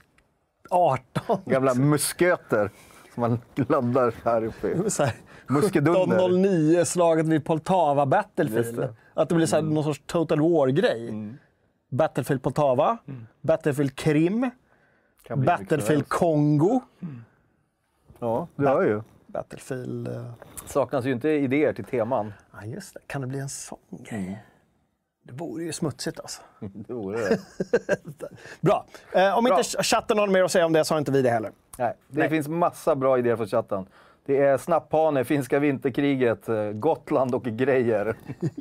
Gamla musköter som man laddar här uppe. Så här, Muskedunder. 1709, slaget vid Poltava Battlefield. det. Mm. Att det blir så här, någon sorts Total War-grej. Battlefield Poltava, Battlefield Krim, Battlefield. Kongo, Ja, du hör ju. Battlefield... eh, Saknas ju inte idéer till teman. Ja, just det. Kan det bli en sån grej? Det vore ju smutsigt alltså. Det vore det. Bra. Eh, om Bra. inte chatten har något mer att säga om det så har inte vi det heller. Nej, det Nej. finns massa bra idéer från chatten. Det är Snapphane, finska vinterkriget, eh, Gotland och grejer.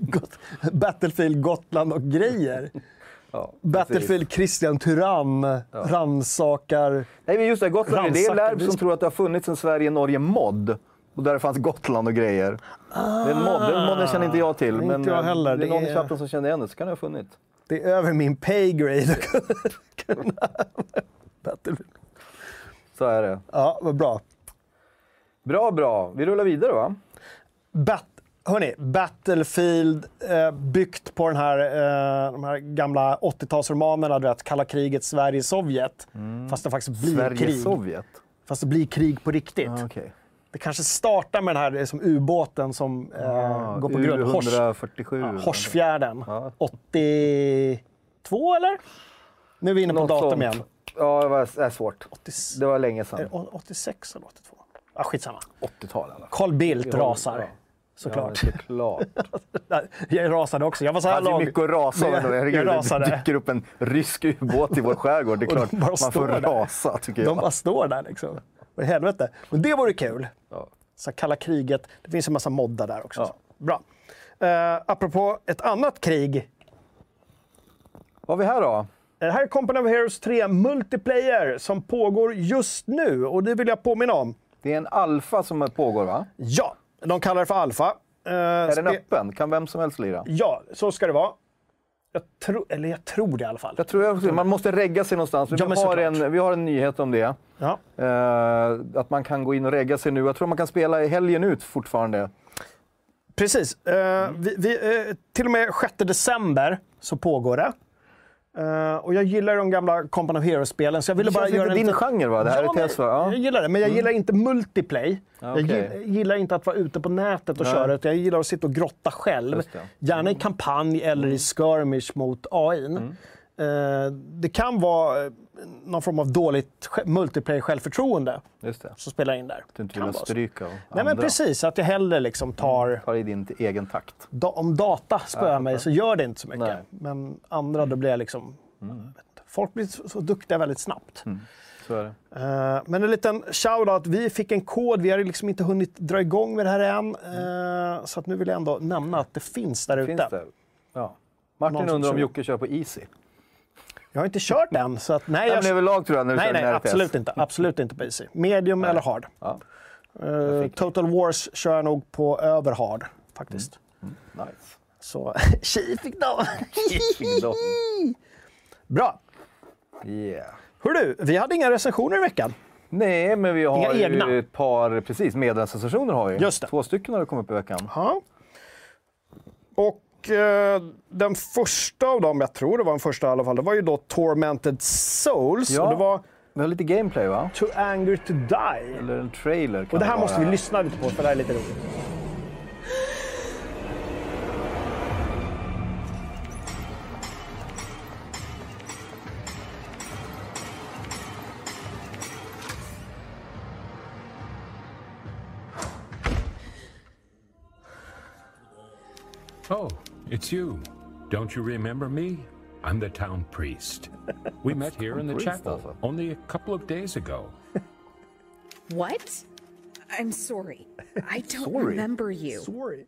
Battlefield Gotland och grejer. Ja, Battlefield Christian Tyrann rannsakar... Nej, men just det, Gotland, det är Lärb som tror att det har funnits en Sverige-Norge-mod. Och där fanns Gotland och grejer. Det mod, den modden känner inte jag till. Inte men jag eh, heller. det är Det någon i chatten som känner igen det, så kan det ha funnits. Det är över min pay grade att kunna-. Battlefield. Så är det. Ja, vad bra. Bra, bra. Vi rullar vidare va? Bat Hörrni, Battlefield eh, byggt på den här, eh, de här gamla 80-talsromanerna, du vet, kalla kriget Sverige-Sovjet. Fast det faktiskt blir krig. Sverige-Sovjet. Fast det blir krig på riktigt. Ah, okej. Det kanske startar med den här som ubåten som eh, Ah, går på grund. Hors, U147. Horsfjärden. Ja. 82 eller? Nu är vi inne på Något datum sånt. igen. Ja, det var det är svårt. 80, Det var länge sedan. det 86 eller 82? Ja, skitsamma. 80-tal alla. Carl Bildt Ja, rasar. ja. Såklart. Ja, såklart. Jag rasade också. Jag var så här lång. mycket att rasa jag- Herregud, det dyker upp en rysk ubåt i vår skärgård. Det är klart man får där. rasa, tycker jag. De bara står där liksom. Vad helvete. Men det vore kul. Så kalla kriget. Det finns en massa moddar där också. Ja. Bra. Uh, apropå ett annat krig. Vad har vi här då? Det här är Company of Heroes 3 Multiplayer som pågår just nu och det vill jag påminna om. Det är en alfa som pågår, va? Ja, de kallar det för Alpha. Uh, Är den öppen? Kan vem som helst lira? Ja, så ska det vara. Jag tror, eller jag tror det i alla fall. Jag tror jag, man måste regga sig någonstans. Ja, vi, har en, vi har en nyhet om det. Ja. Eh, att man kan gå in och regga sig nu. Jag tror man kan spela i helgen ut fortfarande. Precis. Eh, vi, vi, eh, till och med 6 december så pågår det. Eh, och jag gillar de gamla Company of Heroes-spelen, så jag ville Det bara göra lite din liten- genre, va? Det här ja, är test, va? Ja. Mm. Jag gillar det, men jag gillar inte multiplay. Ja, Jag okej. gill- gillar inte att vara ute på nätet och Nej. köra, utan jag gillar att sitta och grotta själv. Mm. Gärna i kampanj eller i skirmish mot AI. Eh, det kan vara någon form av dåligt sj- multiplayer-självförtroende Just det. som spelar in där. Du inte vill stryka och Nej, men precis. Att jag hellre liksom tar... Tar i din egen takt. Da, om data spöar Ja, mig så gör det inte så mycket. Nej. Mm. Men andra, då blir jag liksom... inte. Folk blir så, så duktiga väldigt snabbt. Så är det. Eh, men en liten shout-out. Vi fick en kod. Vi har liksom inte hunnit dra igång med det här än. Eh, så att nu vill jag ändå nämna att det finns där ute. Ja. Martin undrar om Jocke kör på Easy. Jag har inte kört än, så att nej. Nej, Jag, men överlag tror jag när du nej, kör nej absolut inte. Absolut inte på easy. Medium eller hard. Ja. Eh, Total Wars kör jag nog på över hard, faktiskt. Nice. Så tji fick de. Bra. Yeah. Hör du, vi hade inga recensioner i veckan. Nej, men vi har Inga ju egna. ett par, precis, medlemsstationer har vi. Just det. Två stycken har det kommit upp i veckan. Ja. Och Eh, den första av dem, jag tror det var den första i alla fall, det var ju då Tormented Souls. Ja. Och det var vi har lite gameplay va? To Anger To Die. Eller en trailer kan Och det här vara. måste vi lyssna lite på för det här är lite roligt. Oh. It's you. Don't you remember me? I'm the town priest. We met here in the chapel alltså. only a couple of days ago. What? I'm sorry. I don't Sorry? remember you. Sorry.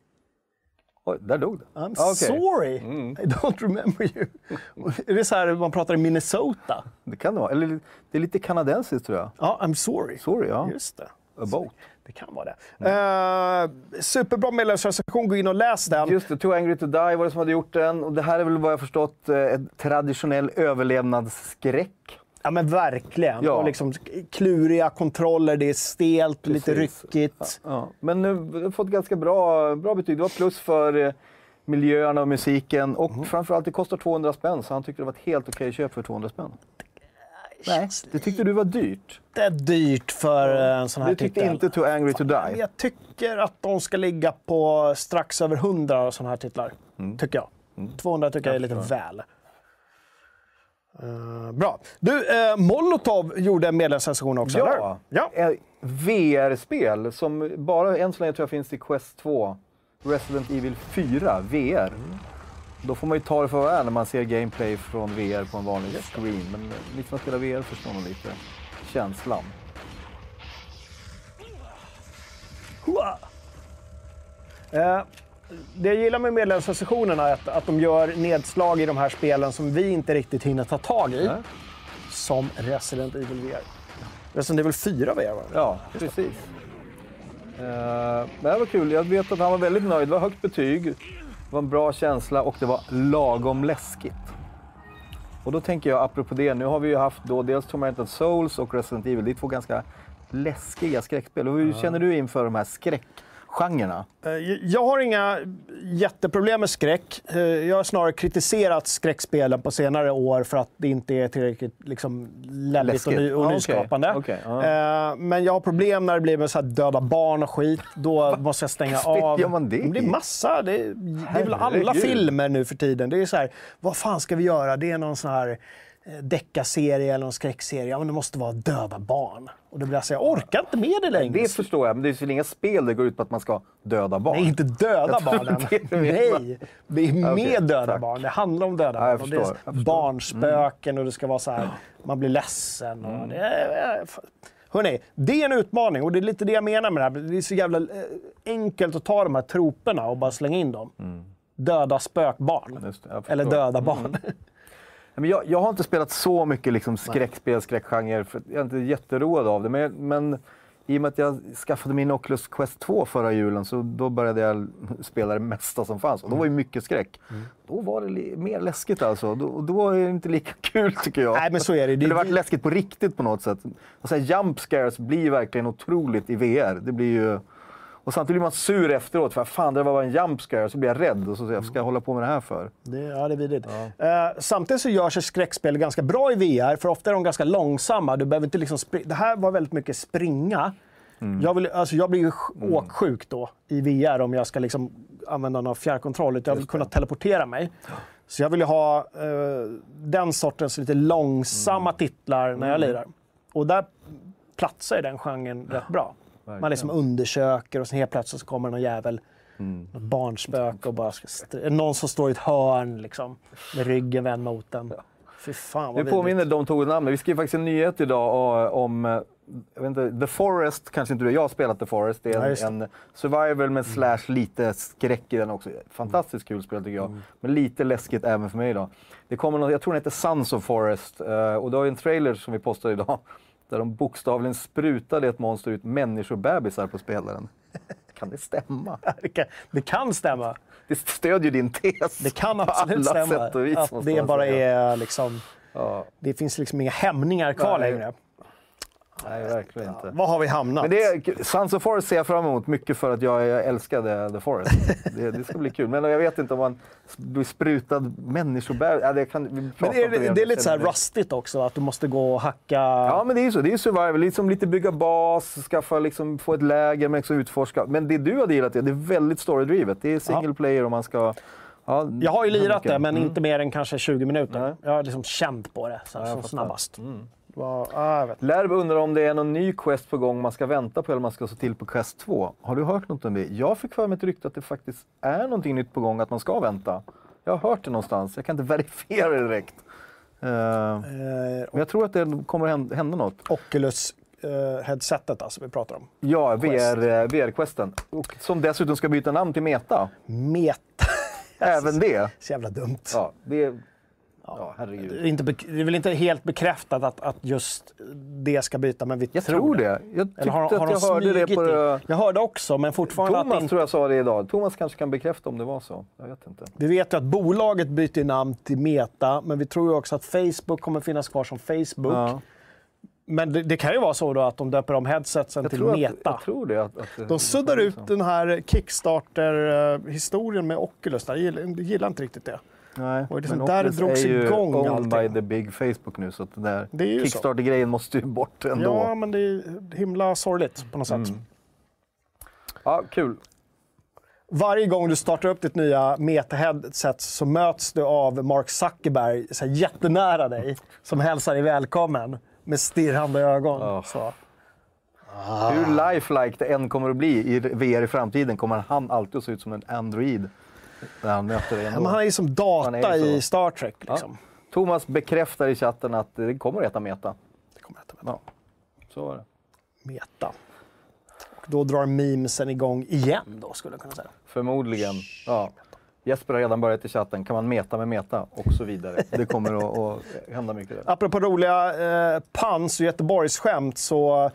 Oj, där dog det. I'm Ah, okej. sorry. I don't remember you. är det så här man pratar i Minnesota? Det kan det vara. Eller det är lite kanadensiskt tror jag. Ja, I'm sorry. Sorry, ja. Just det. About. Det kan vara det. Eh, superbra medlemsrecension, gå in och läs den. Just det, Too Angry To Die var det som hade gjort den. Och det här är väl vad jag förstått eh, ett traditionell överlevnadsskräck. Ja men verkligen. Ja. Och liksom kluriga kontroller, det är stelt, lite Precis. ryckigt. Ja. Men nu har fått ganska bra, bra betyg. Det var plus för eh, miljöerna och musiken. Och Mm. framförallt, det kostar 200 spänn. Så han tyckte det var ett helt okej köp för 200 spänn. Nej, det tyckte du var dyrt. Det är dyrt för eh, en sån här Du tyckte titel. inte Too Angry To Die. Jag tycker att de ska ligga på strax över 100 sådana här titlar. Mm. Tycker jag. 200 tycker jag är lite väl. Eh, bra. Du, eh, Molotov gjorde en medlemsrecension också, Ja, eller? ja. Eh, VR-spel som bara än så länge tror jag finns i Quest 2. Resident Evil 4 VR. Då får man ju ta det för vad är när man ser gameplay från VR på en vanlig screen. Men ni som spelar VR förstår nog lite känslan. Eh, det jag gillar med medlemsrecensionerna är att, att de gör nedslag i de här spelen som vi inte riktigt hinner ta tag i. Nej. Som Resident Evil VR. Resident Evil 4 VR va? Ja, precis. Eh, det här var kul. Jag vet att han var väldigt nöjd. Det var högt betyg, det var en bra känsla och det var lagom läskigt. Och då tänker jag, apropå det, nu har vi ju haft då dels Tormented Souls och Resident Evil. Det är två ganska läskiga skräckspel. Hur känner du inför de här skräckgenrerna? Eh, Jag har inga jätteproblem med skräck. Eh, Jag har snarare kritiserat skräckspelen på senare år för att det inte är tillräckligt liksom, läbbigt och, ny, och okej. nyskapande. Okej, ja. Eh, Men jag har problem när det blir med så döda barn och skit. Då måste jag stänga av. gör man det det blir massa. Det är, det är väl alla filmer nu för tiden. Det är så här, vad fan ska vi göra? Det är någon sån här deckarserie eller någon skräckserie. Ja, men det måste vara döda barn. Och då blir jag så här, jag orkar inte med det längre. Det förstår jag, men det är väl inga spel där går ut på att man ska döda barn? Nej, inte döda barnen. det. Nej, det är med Okej, döda tack. barn. Det handlar om döda Ja, barn. Och det är förstår, förstår. barnspöken och det ska vara så här, man blir ledsen. Och det är, hörrni, det är en utmaning och det är lite det jag menar med det här. Det är så jävla eh, enkelt att ta de här troperna och bara slänga in dem. Döda spökbarn. Förstår. Eller döda barn. Men jag, jag har inte spelat så mycket liksom skräckspel, skräckgenre, för jag är inte jätteroad av det. Men, men i och med att jag skaffade min Oculus Quest 2 förra julen, så då började jag spela det mesta som fanns. Och då var ju mycket skräck. Då var det mer läskigt alltså. Då, då är det inte lika kul tycker jag. Nej, men så är det. Det- Det varit läskigt på riktigt på något sätt. Och så här, jump scares blir verkligen otroligt i VR. Det blir ju... Och samtidigt blir man sur efteråt, för fan det var bara en jump scare, så blir jag rädd. Och så säger jag, ska jag hålla på med det här för? Det, ja, det är vidrigt. Eh, samtidigt så gör sig skräckspel ganska bra i VR, för ofta är de ganska långsamma. Du behöver inte liksom det här var väldigt mycket springa. Jag, vill, alltså jag blir ju sj- åksjuk då i VR om jag ska liksom använda någon fjärrkontroll. Jag vill kunna teleportera mig. Så jag vill ju ha eh, den sortens lite långsamma titlar när jag lirar. Och där platsar den genren rätt bra. Man liksom undersöker och sen helt plötsligt så kommer någon jävel, något barnspöke och bara någon som står i ett hörn liksom, med ryggen vänd mot den. Fy fan vad Det påminner de tog namnet. Vi skrev faktiskt en nyhet idag eh, om eh, jag vet inte, The Forest, kanske inte du, jag har spelat The Forest. Det är Ja, en, det. en survival med slash lite skräck i den också. Fantastiskt kul spel tycker jag. Mm. Men lite läskigt även för mig idag. Det kommer något, jag tror den heter Sons of Forest eh, och det har en trailer som vi postade idag. Där de bokstavligen sprutade ett monster ut människobebisar på spelaren. Kan det stämma? det, kan, det kan stämma. Det stödjer din tes. Det kan absolut stämma. sätt och vis, att det bara är liksom... Ja, Det finns liksom inga hämningar kvar Nej. längre. Nej, verkligen inte. Var har vi hamnat? Men det är, Sons of Forest ser jag fram emot mycket för att jag, älskade The Forest. Det, det ska bli kul. Men jag vet inte om man blir sprutad människobebis. Ja, det kan, Men är det, det är lite så här rustigt också, att du måste gå och hacka. Ja, men det är ju så. Det är survival. Liksom lite bygga bas, skaffa, liksom, få ett läger, men också utforska. Men det du hade gillat, det, är väldigt storydrivet. Det är single player och man ska... Ja, Jag har ju lirat det, men inte mer än kanske 20 minuter. Nej. Jag har liksom känt på det så Ja, som snabbast. Vad- ah. Lärb undrar om det är någon ny quest på gång man ska vänta på eller man ska se till på quest 2. Har du hört något om det? Jag fick för mig ett rykte att det faktiskt är någonting nytt på gång, att man ska vänta. Jag har hört det någonstans, jag kan inte verifiera det direkt. Eh, Eh, men jag tror att det kommer hända, hända något. Oculus-headsetet alltså vi pratar om. Ja, Quest. VR, eh, VR-questen. Och som dessutom ska byta namn till Meta. Meta. Även det. Så jävla dumt. Ja, det... Ja, Det, är inte, det är väl inte helt bekräftat att, att just det ska byta, men vi Jag tror det. Jag tyckte Eller har, har att de jag hörde det på... in? det- Jag hörde också, men fortfarande att Thomas inte, tror jag sa det idag. Thomas kanske kan bekräfta om det var så. Jag vet inte. Vi vet ju att bolaget byter namn till Meta, men vi tror ju också att Facebook kommer finnas kvar som Facebook. Ja. Men det, det kan ju vara så då att de döper om headsetsen Jag, till tror Meta. att, jag tror det. Att, att, De suddar ut den här Kickstarter-historien med Oculus. Jag gillar, jag gillar inte riktigt det. Nej, Och det men där drogs är ju igång owned allting. by the big Facebook nu, så att det där Det. Kickstarter-grejen måste ju bort ändå. Ja, men det är himla sorgligt på något sätt. Mm. Ja, kul. Varje gång du startar upp ditt nya Meta-headset så möts du av Mark Zuckerberg så här, jättenära dig som hälsar dig välkommen med stirrande ögon. Ja. Så. Hur lifelike det än kommer att bli i VR i framtiden kommer han alltid att se ut som en android när han möter Ja, ändå. men han är som data ju i Star Trek. Liksom. Thomas bekräftar i chatten att det kommer att heta Meta. Det kommer att heta Ja, så var det. Meta. Och då drar memesen igång igen då, skulle jag kunna säga. Förmodligen. Ja. Jesper har redan börjat i chatten. Kan man meta med meta? Och så vidare. Det kommer att, att hända mycket där. Apropå roliga eh, pans och Göteborgsskämt så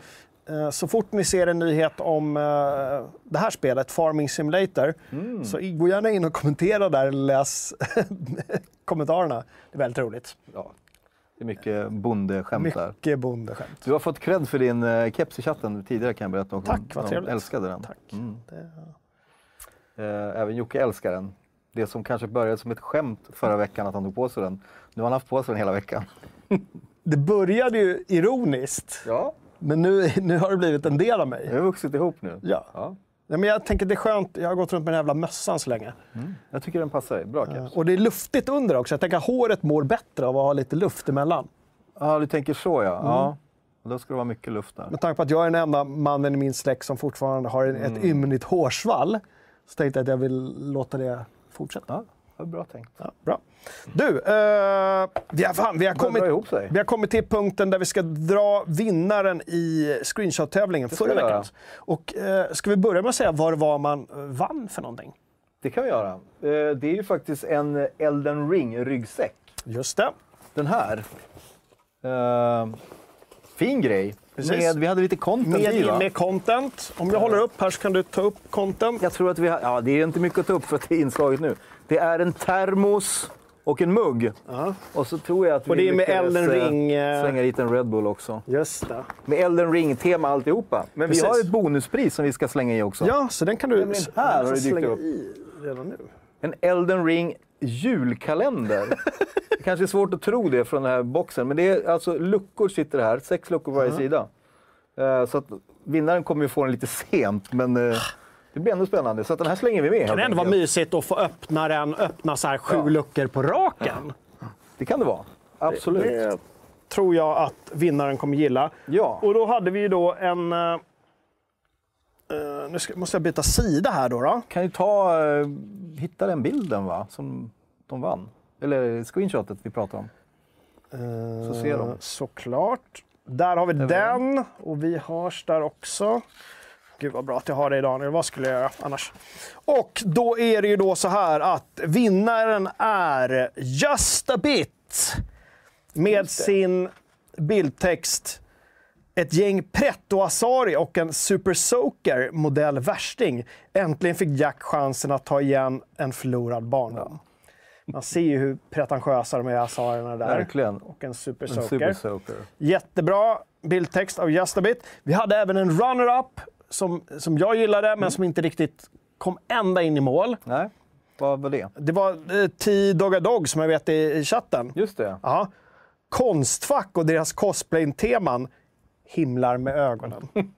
så fort ni ser en nyhet om eh, det här spelet, Farming Simulator, Mm. så gå gärna in och kommentera där läs kommentarerna. Det är väldigt roligt. Ja. Det är mycket bondeskämt där. Mycket bondeskämt. Du har fått cred för din eh, keps i chatten tidigare kan jag berätta. Och Tack, vad trevligt. älskade den. Tack. Mm. Det- Eh, även Jocke älskar den. Det som kanske började som ett skämt förra veckan att han tog på sig den. Nu har han haft på sig den hela veckan. Det började ju ironiskt, Ja, men nu, nu har det blivit en del av mig. har vuxit ihop nu. Ja. Ja. Nej, men jag tänker det är skönt, jag har gått runt med den jävla mössan så länge. Jag tycker den passar dig. Bra keps. Och det är luftigt under också. Jag tänker att håret mår bättre av att ha lite luft emellan. Ja, du tänker så ja. Mm. ja. Då ska det vara mycket luft där. Med tanke på att jag är den enda mannen i min släkt som fortfarande har ett Mm. ymnigt hårsvall så tänkte jag att jag vill låta det fortsätta. Ja, var bra tänkt. Ja, bra. Du, eh, vi, har, fan, vi, har kommit, vi har kommit till punkten där vi ska dra vinnaren i screenshot-tävlingen förra veckan. Och, eh, ska vi börja med att säga vad det var man eh, vann för någonting? Det kan vi göra. Eh, Det är ju faktiskt en Elden Ring-ryggsäck. Just det. Den här. Eh, fin grej. Precis. Med, vi hade lite content i Med, va? med content. Om jag håller upp här så kan du ta upp content. Jag tror att vi har, ja det är inte mycket att ta upp för att det är inslaget nu. Det är en termos och en mugg. Och så tror jag att Och vi det är med Elden eh, Ring, eh, Slänga dit en Red Bull också. Just det. Med Elden Ring-tema alltihopa. Men Precis. vi har ett bonuspris som vi ska slänga i också. Ja, så den kan du Nämligen här har det dykt upp. i redan nu. En Elden Ring julkalender. det kanske är svårt att tro det från den här boxen, men det är alltså luckor sitter här, sex luckor på varje sida. Eh, så att vinnaren kommer ju få den lite sent, men det blir ändå spännande. Så att den här slänger vi med. Det kan ändå vara mysigt att få öppna den, öppna så här sju Ja. luckor på raken. Det kan det vara. Absolut. Det tror jag att vinnaren kommer gilla. Ja. Och då hade vi ju då en... eh, eh, nu ska, måste jag byta sida här då. då. Kan ju ta, uh, hitta den bilden va, som de vann. Eller screenshotet vi pratar om. Så ser de. Eh, Såklart. Där har vi den och vi hörs där också. Gud vad bra att jag har det idag. Vad skulle jag göra annars? Och då är det ju då så här att vinnaren är Just a bit. Med sin bildtext ett gäng Pretto Asari och en Super Soaker modell värsting. Äntligen fick Jack chansen att ta igen en förlorad barndom. Man ser ju hur pretentiösa de är, Asarierna där. Verkligen. Och en Super En Soaker. super soaker. Jättebra bildtext av Just a bit. Vi hade även en runner-up som, som jag gillade, Mm. men som inte riktigt kom ända in i mål. Nej, vad var det? Det var eh, T-Dogga Dog som jag vet i, i chatten. Just det. Ja. Konstfack och deras cosplay-teman himlar med ögonen.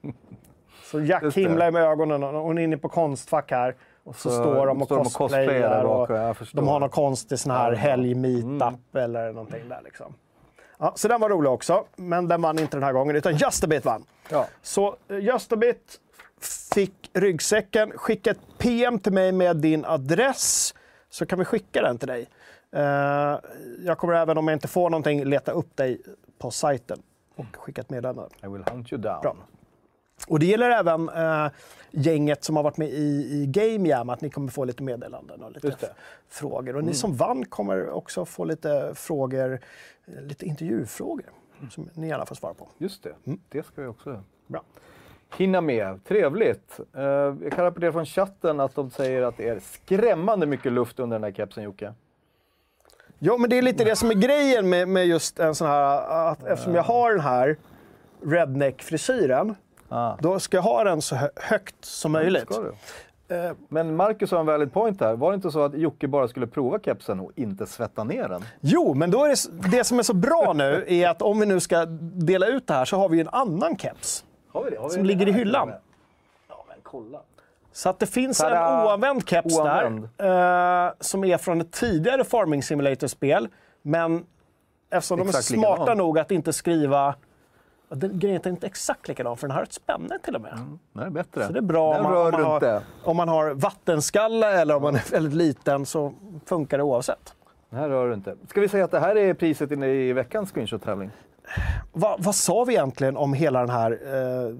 Så Jack Just det. himlar med ögonen och hon är inne på Konstfack här. Och så, Så står de och står och cosplayar Och förstår. de har någon konstig sån här Ja. Mm. helg-meetup eller någonting där liksom. Ja, så den var rolig också, men den vann inte den här gången, utan Just a Bit vann. Ja. Så eh, Just a Bit fick ryggsäcken. Skicka ett PM till mig med din adress, så kan vi skicka den till dig. Eh, jag kommer även, om jag inte får någonting, leta upp dig på sajten och skicka ett meddelande. I will hunt you down. Bra. Och det gäller även eh, gänget som har varit med i, i Game Jam, att ni kommer få lite meddelanden och lite frågor. Och ni som vann kommer också få lite frågor, lite intervjufrågor som ni gärna får svara på. Just det, det ska vi också Bra. Hinna med. Trevligt. Eh, jag kan rapportera från chatten att de säger att det är skrämmande mycket luft under den här kepsen Jocke. Ja, men det är lite det som är grejen med, med just en sån här, att eftersom jag har den här redneck-frisyren, Ah. då ska jag ha den så hö- högt som möjligt. Ska du? Men Marcus har en valid point här. Var det inte så att Jocke bara skulle prova kepsen och inte svetta ner den? Jo, men då är det, det som är så bra nu är att om vi nu ska dela ut det här så har vi en annan keps. Har vi det? Har vi Som det ligger i hyllan. Ja, men kolla. Så att det finns en Tada! oanvänd keps Oanvänd. där, eh, som är från ett tidigare Farming Simulator-spel. Men eftersom Exakt de är smarta likadan. nog att inte skriva... Den grejen är inte exakt likadan, för den har ett spänne till och med. Nej, det är bättre. Så det är bra om man, om, man har, om man har vattenskalle eller om man är väldigt liten så funkar det oavsett. Den här rör du inte. Ska vi säga att det här är priset inne i veckans screenshot-tävling? Va, vad sa vi egentligen om hela den här eh,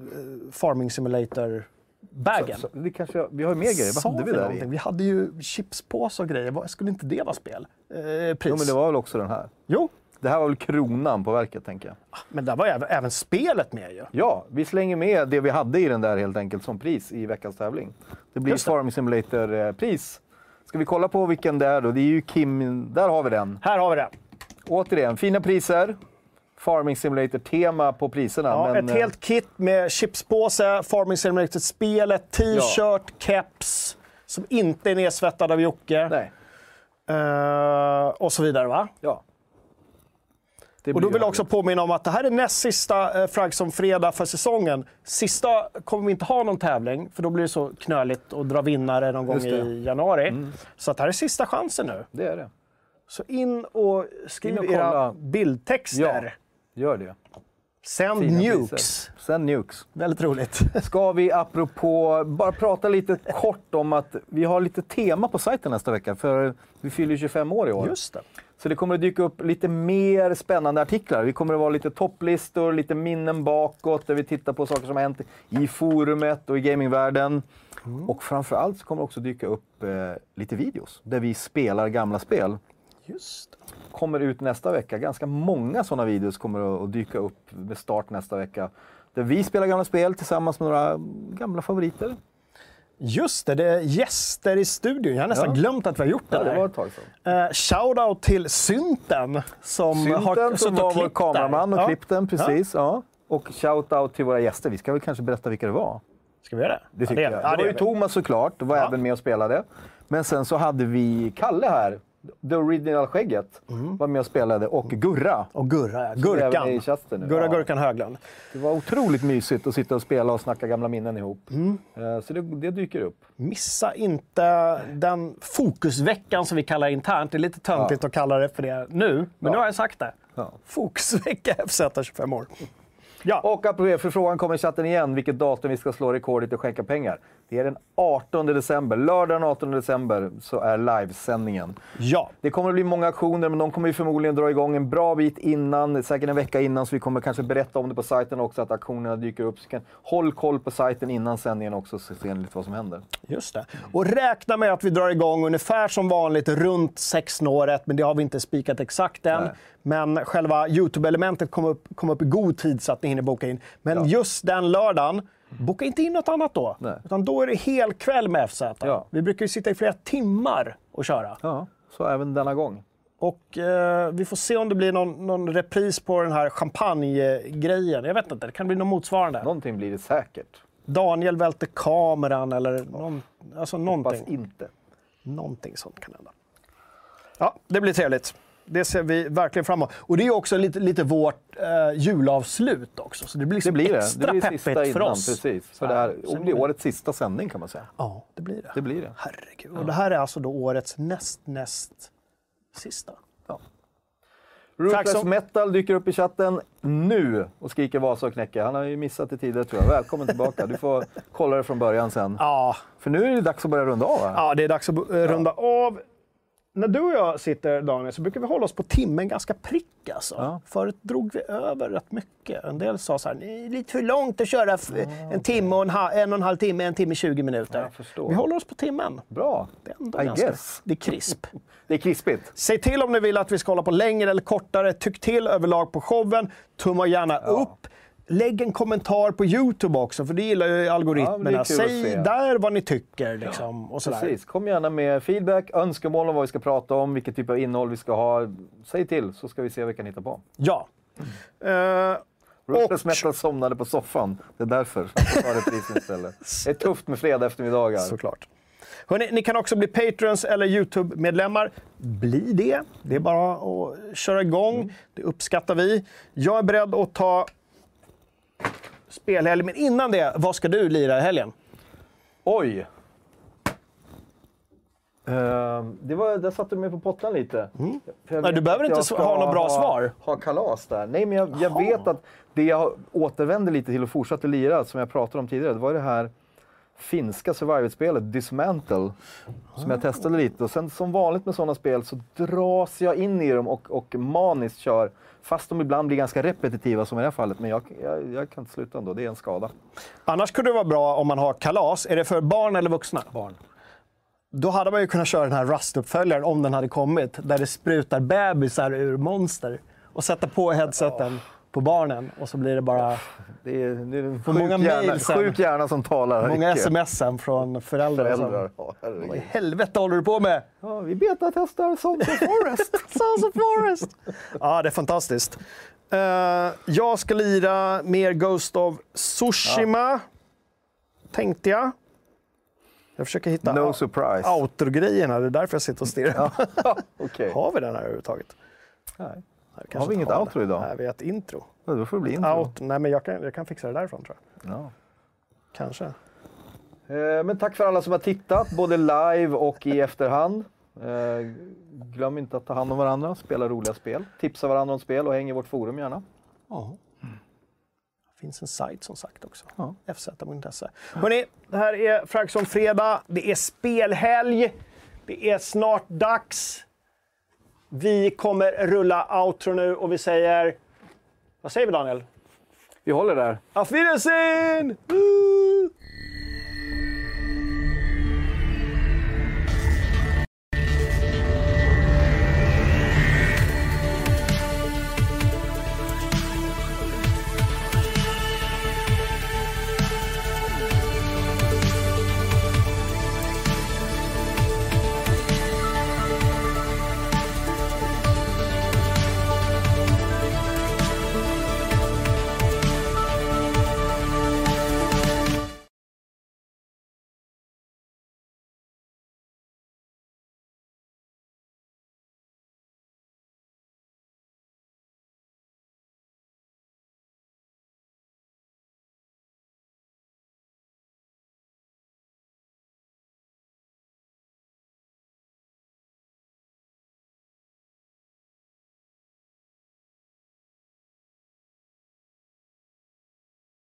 Farming Simulator-bagen? Så- Vi, kanske, vi har ju mer grejer. Vad hade vi vi där någonting? i? Vi hade ju chipspåse och grejer. Vad- Skulle inte det vara spel? Eh, pris? Jo, men det var väl också den här. Jo, Det här var väl kronan på verket, tänker jag. men där var ju även, även spelet med ju. Ja, vi slänger med det vi hade i den där helt enkelt som pris i veckans tävling. Det blir Just det. Farming Simulator-pris. Ska vi kolla på vilken det är då? Det är ju Kim, där har vi den. Här har vi det. Återigen, fina priser. Farming Simulator-tema på priserna. Ja, men, ett eh, helt kit med chipspåse, Farming Simulator-spelet, t-shirt, keps som inte är nedsvettad av Jocke. Nej, Eh, och så vidare. va? ja. Och då vill jag också påminna om att det här är näst sista eh, Fragson fredag för säsongen. Sista kommer vi inte ha någon tävling, för då blir det så knöligt att dra vinnare någon gång i januari. Så att det här är sista chansen nu. Det är det. Så in och skriv In och era bildtexter. Gör det. Sänd Fina nukes. priser. Nukes. Väldigt roligt. Ska vi apropå, bara prata lite kort om att vi har lite tema på sajten nästa vecka, för vi fyller ju 25 år i år. Just det. Så det kommer att dyka upp lite mer spännande artiklar. Vi kommer att vara lite topplistor, lite minnen bakåt, där vi tittar på saker som har hänt i forumet och i gamingvärlden. Och framförallt så kommer det också dyka upp eh, lite videos, där vi spelar gamla spel. Just det. Kommer ut nästa vecka. Ganska många sådana videos kommer att- dyka upp med start nästa vecka. Där vi spelar gamla spel tillsammans med några gamla favoriter. Just det, det är gäster i studion. Jag har nästan Ja. glömt att vi har gjort det Ja, det var ett. Eh, shoutout till Synten som har Synten som suttit och var vår kameraman och där. klippt den, precis. Ja. Och shout-out till våra gäster. Vi ska väl kanske berätta vilka det var. Ska vi göra det? Det tycker ja, jag. Ja, det var ju. Thomas såklart, var Ja. även med och spelade. Men sen så hade vi Kalle här, the original skägget, var med och spelade. Och Gurra. Och Gurra, ja. I Gurkan. chatten nu. Gurra Ja. Gurkan Höglund. Det var otroligt mysigt att sitta och spela och snacka gamla minnen ihop. Mm. Eh, Så det, det dyker upp. Missa inte den fokusveckan som vi kallar internt. Det är lite töntigt att kalla det för det nu, men Ja. nu har jag sagt det. Ja. Fokusvecka FZ 25 år. Ja, Och apropå det, för frågan kommer i chatten igen, vilket datum vi ska slå rekordet och skänka pengar. Det är den 18 december. Lördag den 18 december så är livesändningen. ja. Det kommer att bli många aktioner, men de kommer ju förmodligen dra igång en bra bit innan, säkert en vecka innan, så vi kommer kanske berätta om det på sajten också, att aktionerna dyker upp. Så kan, håll koll på sajten innan sändningen också, så ser ni lite vad som händer. Just det. Och räkna med att vi drar igång ungefär som vanligt runt sexsnåret, men det har vi inte spikat exakt än. Nej. Men själva Youtube-elementet kommer upp, kom upp i god tid så att ni hinner boka in. Men Ja. just den lördagen, boka inte in något annat då. Nej. Utan då är det hel kväll med FZ. Ja. Vi brukar ju sitta i flera timmar och köra. Ja, så även denna gång. Och eh, vi får se om det blir någon, någon repris på den här champagnegrejen. Jag vet inte, det kan bli något motsvarande. Någonting blir det säkert. Daniel välter kameran eller någon, alltså Hoppas någonting. inte. Någonting sånt kan hända. Ja, det blir trevligt. Det ser vi verkligen fram emot. Och det är också lite, lite vårt eh, julavslut också. Så det blir, Det liksom blir det. extra Det blir peppigt för innan, oss. precis. Så För det här och det- årets sista sändning kan man säga. Ja, det blir det. Det blir det. Herregud. Och det här är alltså då årets näst, näst sista. Ja. Ruthless Fraxon- Metal dyker upp i chatten nu och skriker Vasa och knäcka. Han har ju missat det tidigare tror jag. Välkommen tillbaka. Du får kolla det från början sen. Ja, För nu är det dags att börja runda av. Här. ja, det är dags att runda av. När du och jag sitter, Daniel, så brukar vi hålla oss på timmen ganska prick. Alltså. Ja. Förut drog vi över rätt mycket. En del sa så här, det är lite för långt att köra f- en timme och en, en och en halv timme, en timme 20 minuter. Vi håller oss på timmen. Bra. Det är, ändå I ganska, guess. det är krisp. Det är krispigt. Säg till om ni vill att vi ska hålla på längre eller kortare. Tyck till överlag på showen. Tumma gärna upp. Lägg en kommentar på Youtube också, för det gillar ju Ja, algoritmerna. att Säg där vad ni tycker. Liksom, och sådär. Precis. Kom gärna med feedback, önskemål om vad vi ska prata om, vilket typ av innehåll vi ska ha. Säg till så ska vi se vad vi kan hitta på. Ja. Eh, Ruthless Metal somnade på soffan. Det är därför han tar reprisen istället. Det är tufft med fredag eftermiddagar. Såklart. Hörrni, ni kan också bli Patrons eller Youtube-medlemmar. Bli det. Det är bara att köra igång. Mm. Det uppskattar vi. Jag är beredd att ta spelhelg, men innan det, vad ska du lira i helgen? Oj! Uh, det var, där satte du mig på pottan lite. Mm. Nej, du behöver inte ha något bra ha, svar. Ha kalas där. Nej, men jag, jag vet att det jag återvände lite till och fortsatte lira, som jag pratade om tidigare, det var det här finska survival-spelet Dismantle. Som jag testade lite. Och sen som vanligt med sådana spel så dras jag in i dem och, och maniskt kör. Fast de ibland blir ganska repetitiva som i det här fallet. Men jag, jag, jag kan inte sluta ändå, det är en skada. Annars kunde det vara bra om man har kalas. Är det för barn eller vuxna? Barn. Då hade man ju kunnat köra den här Rust-uppföljaren om den hade kommit. Där det sprutar bebisar ur monster. Och sätta på headseten på barnen och så blir det bara Det är, det är en sjuk, många hjärna, sen. sjuk hjärna som talar. många sms från föräldrar. som- Föräldrar. Ja, Vad i helvete håller du på med? ja, vi betatestar Sons of Forest. Sons of Forest! ja, det är fantastiskt. Eh, jag ska lira mer Ghost of Tsushima, tänkte jag. Jag försöker hitta No surprise. outro-grejerna, det är därför jag sitter och stirrar. Okej. Har vi den här överhuvudtaget? Nej. Har vi inget outro idag? Nej, vi har ett intro. Ja, Då får det bli intro. Out. Nej, men jag kan, jag kan fixa det därifrån tror jag. Ja. Kanske. Eh, Men tack för alla som har tittat, både live och i efterhand. Eh, Glöm inte att ta hand om varandra, spela roliga spel, tipsa varandra om spel och häng i vårt forum gärna. Ja. Det finns en sajt som sagt också. Ja. fz.se. Hörrni, det här är Fragsson Fredag. Det är spelhelg. Det är snart dags. Vi kommer rulla outro nu och vi säger... Vad säger vi Daniel? Vi håller där. Auf Wiedersehen!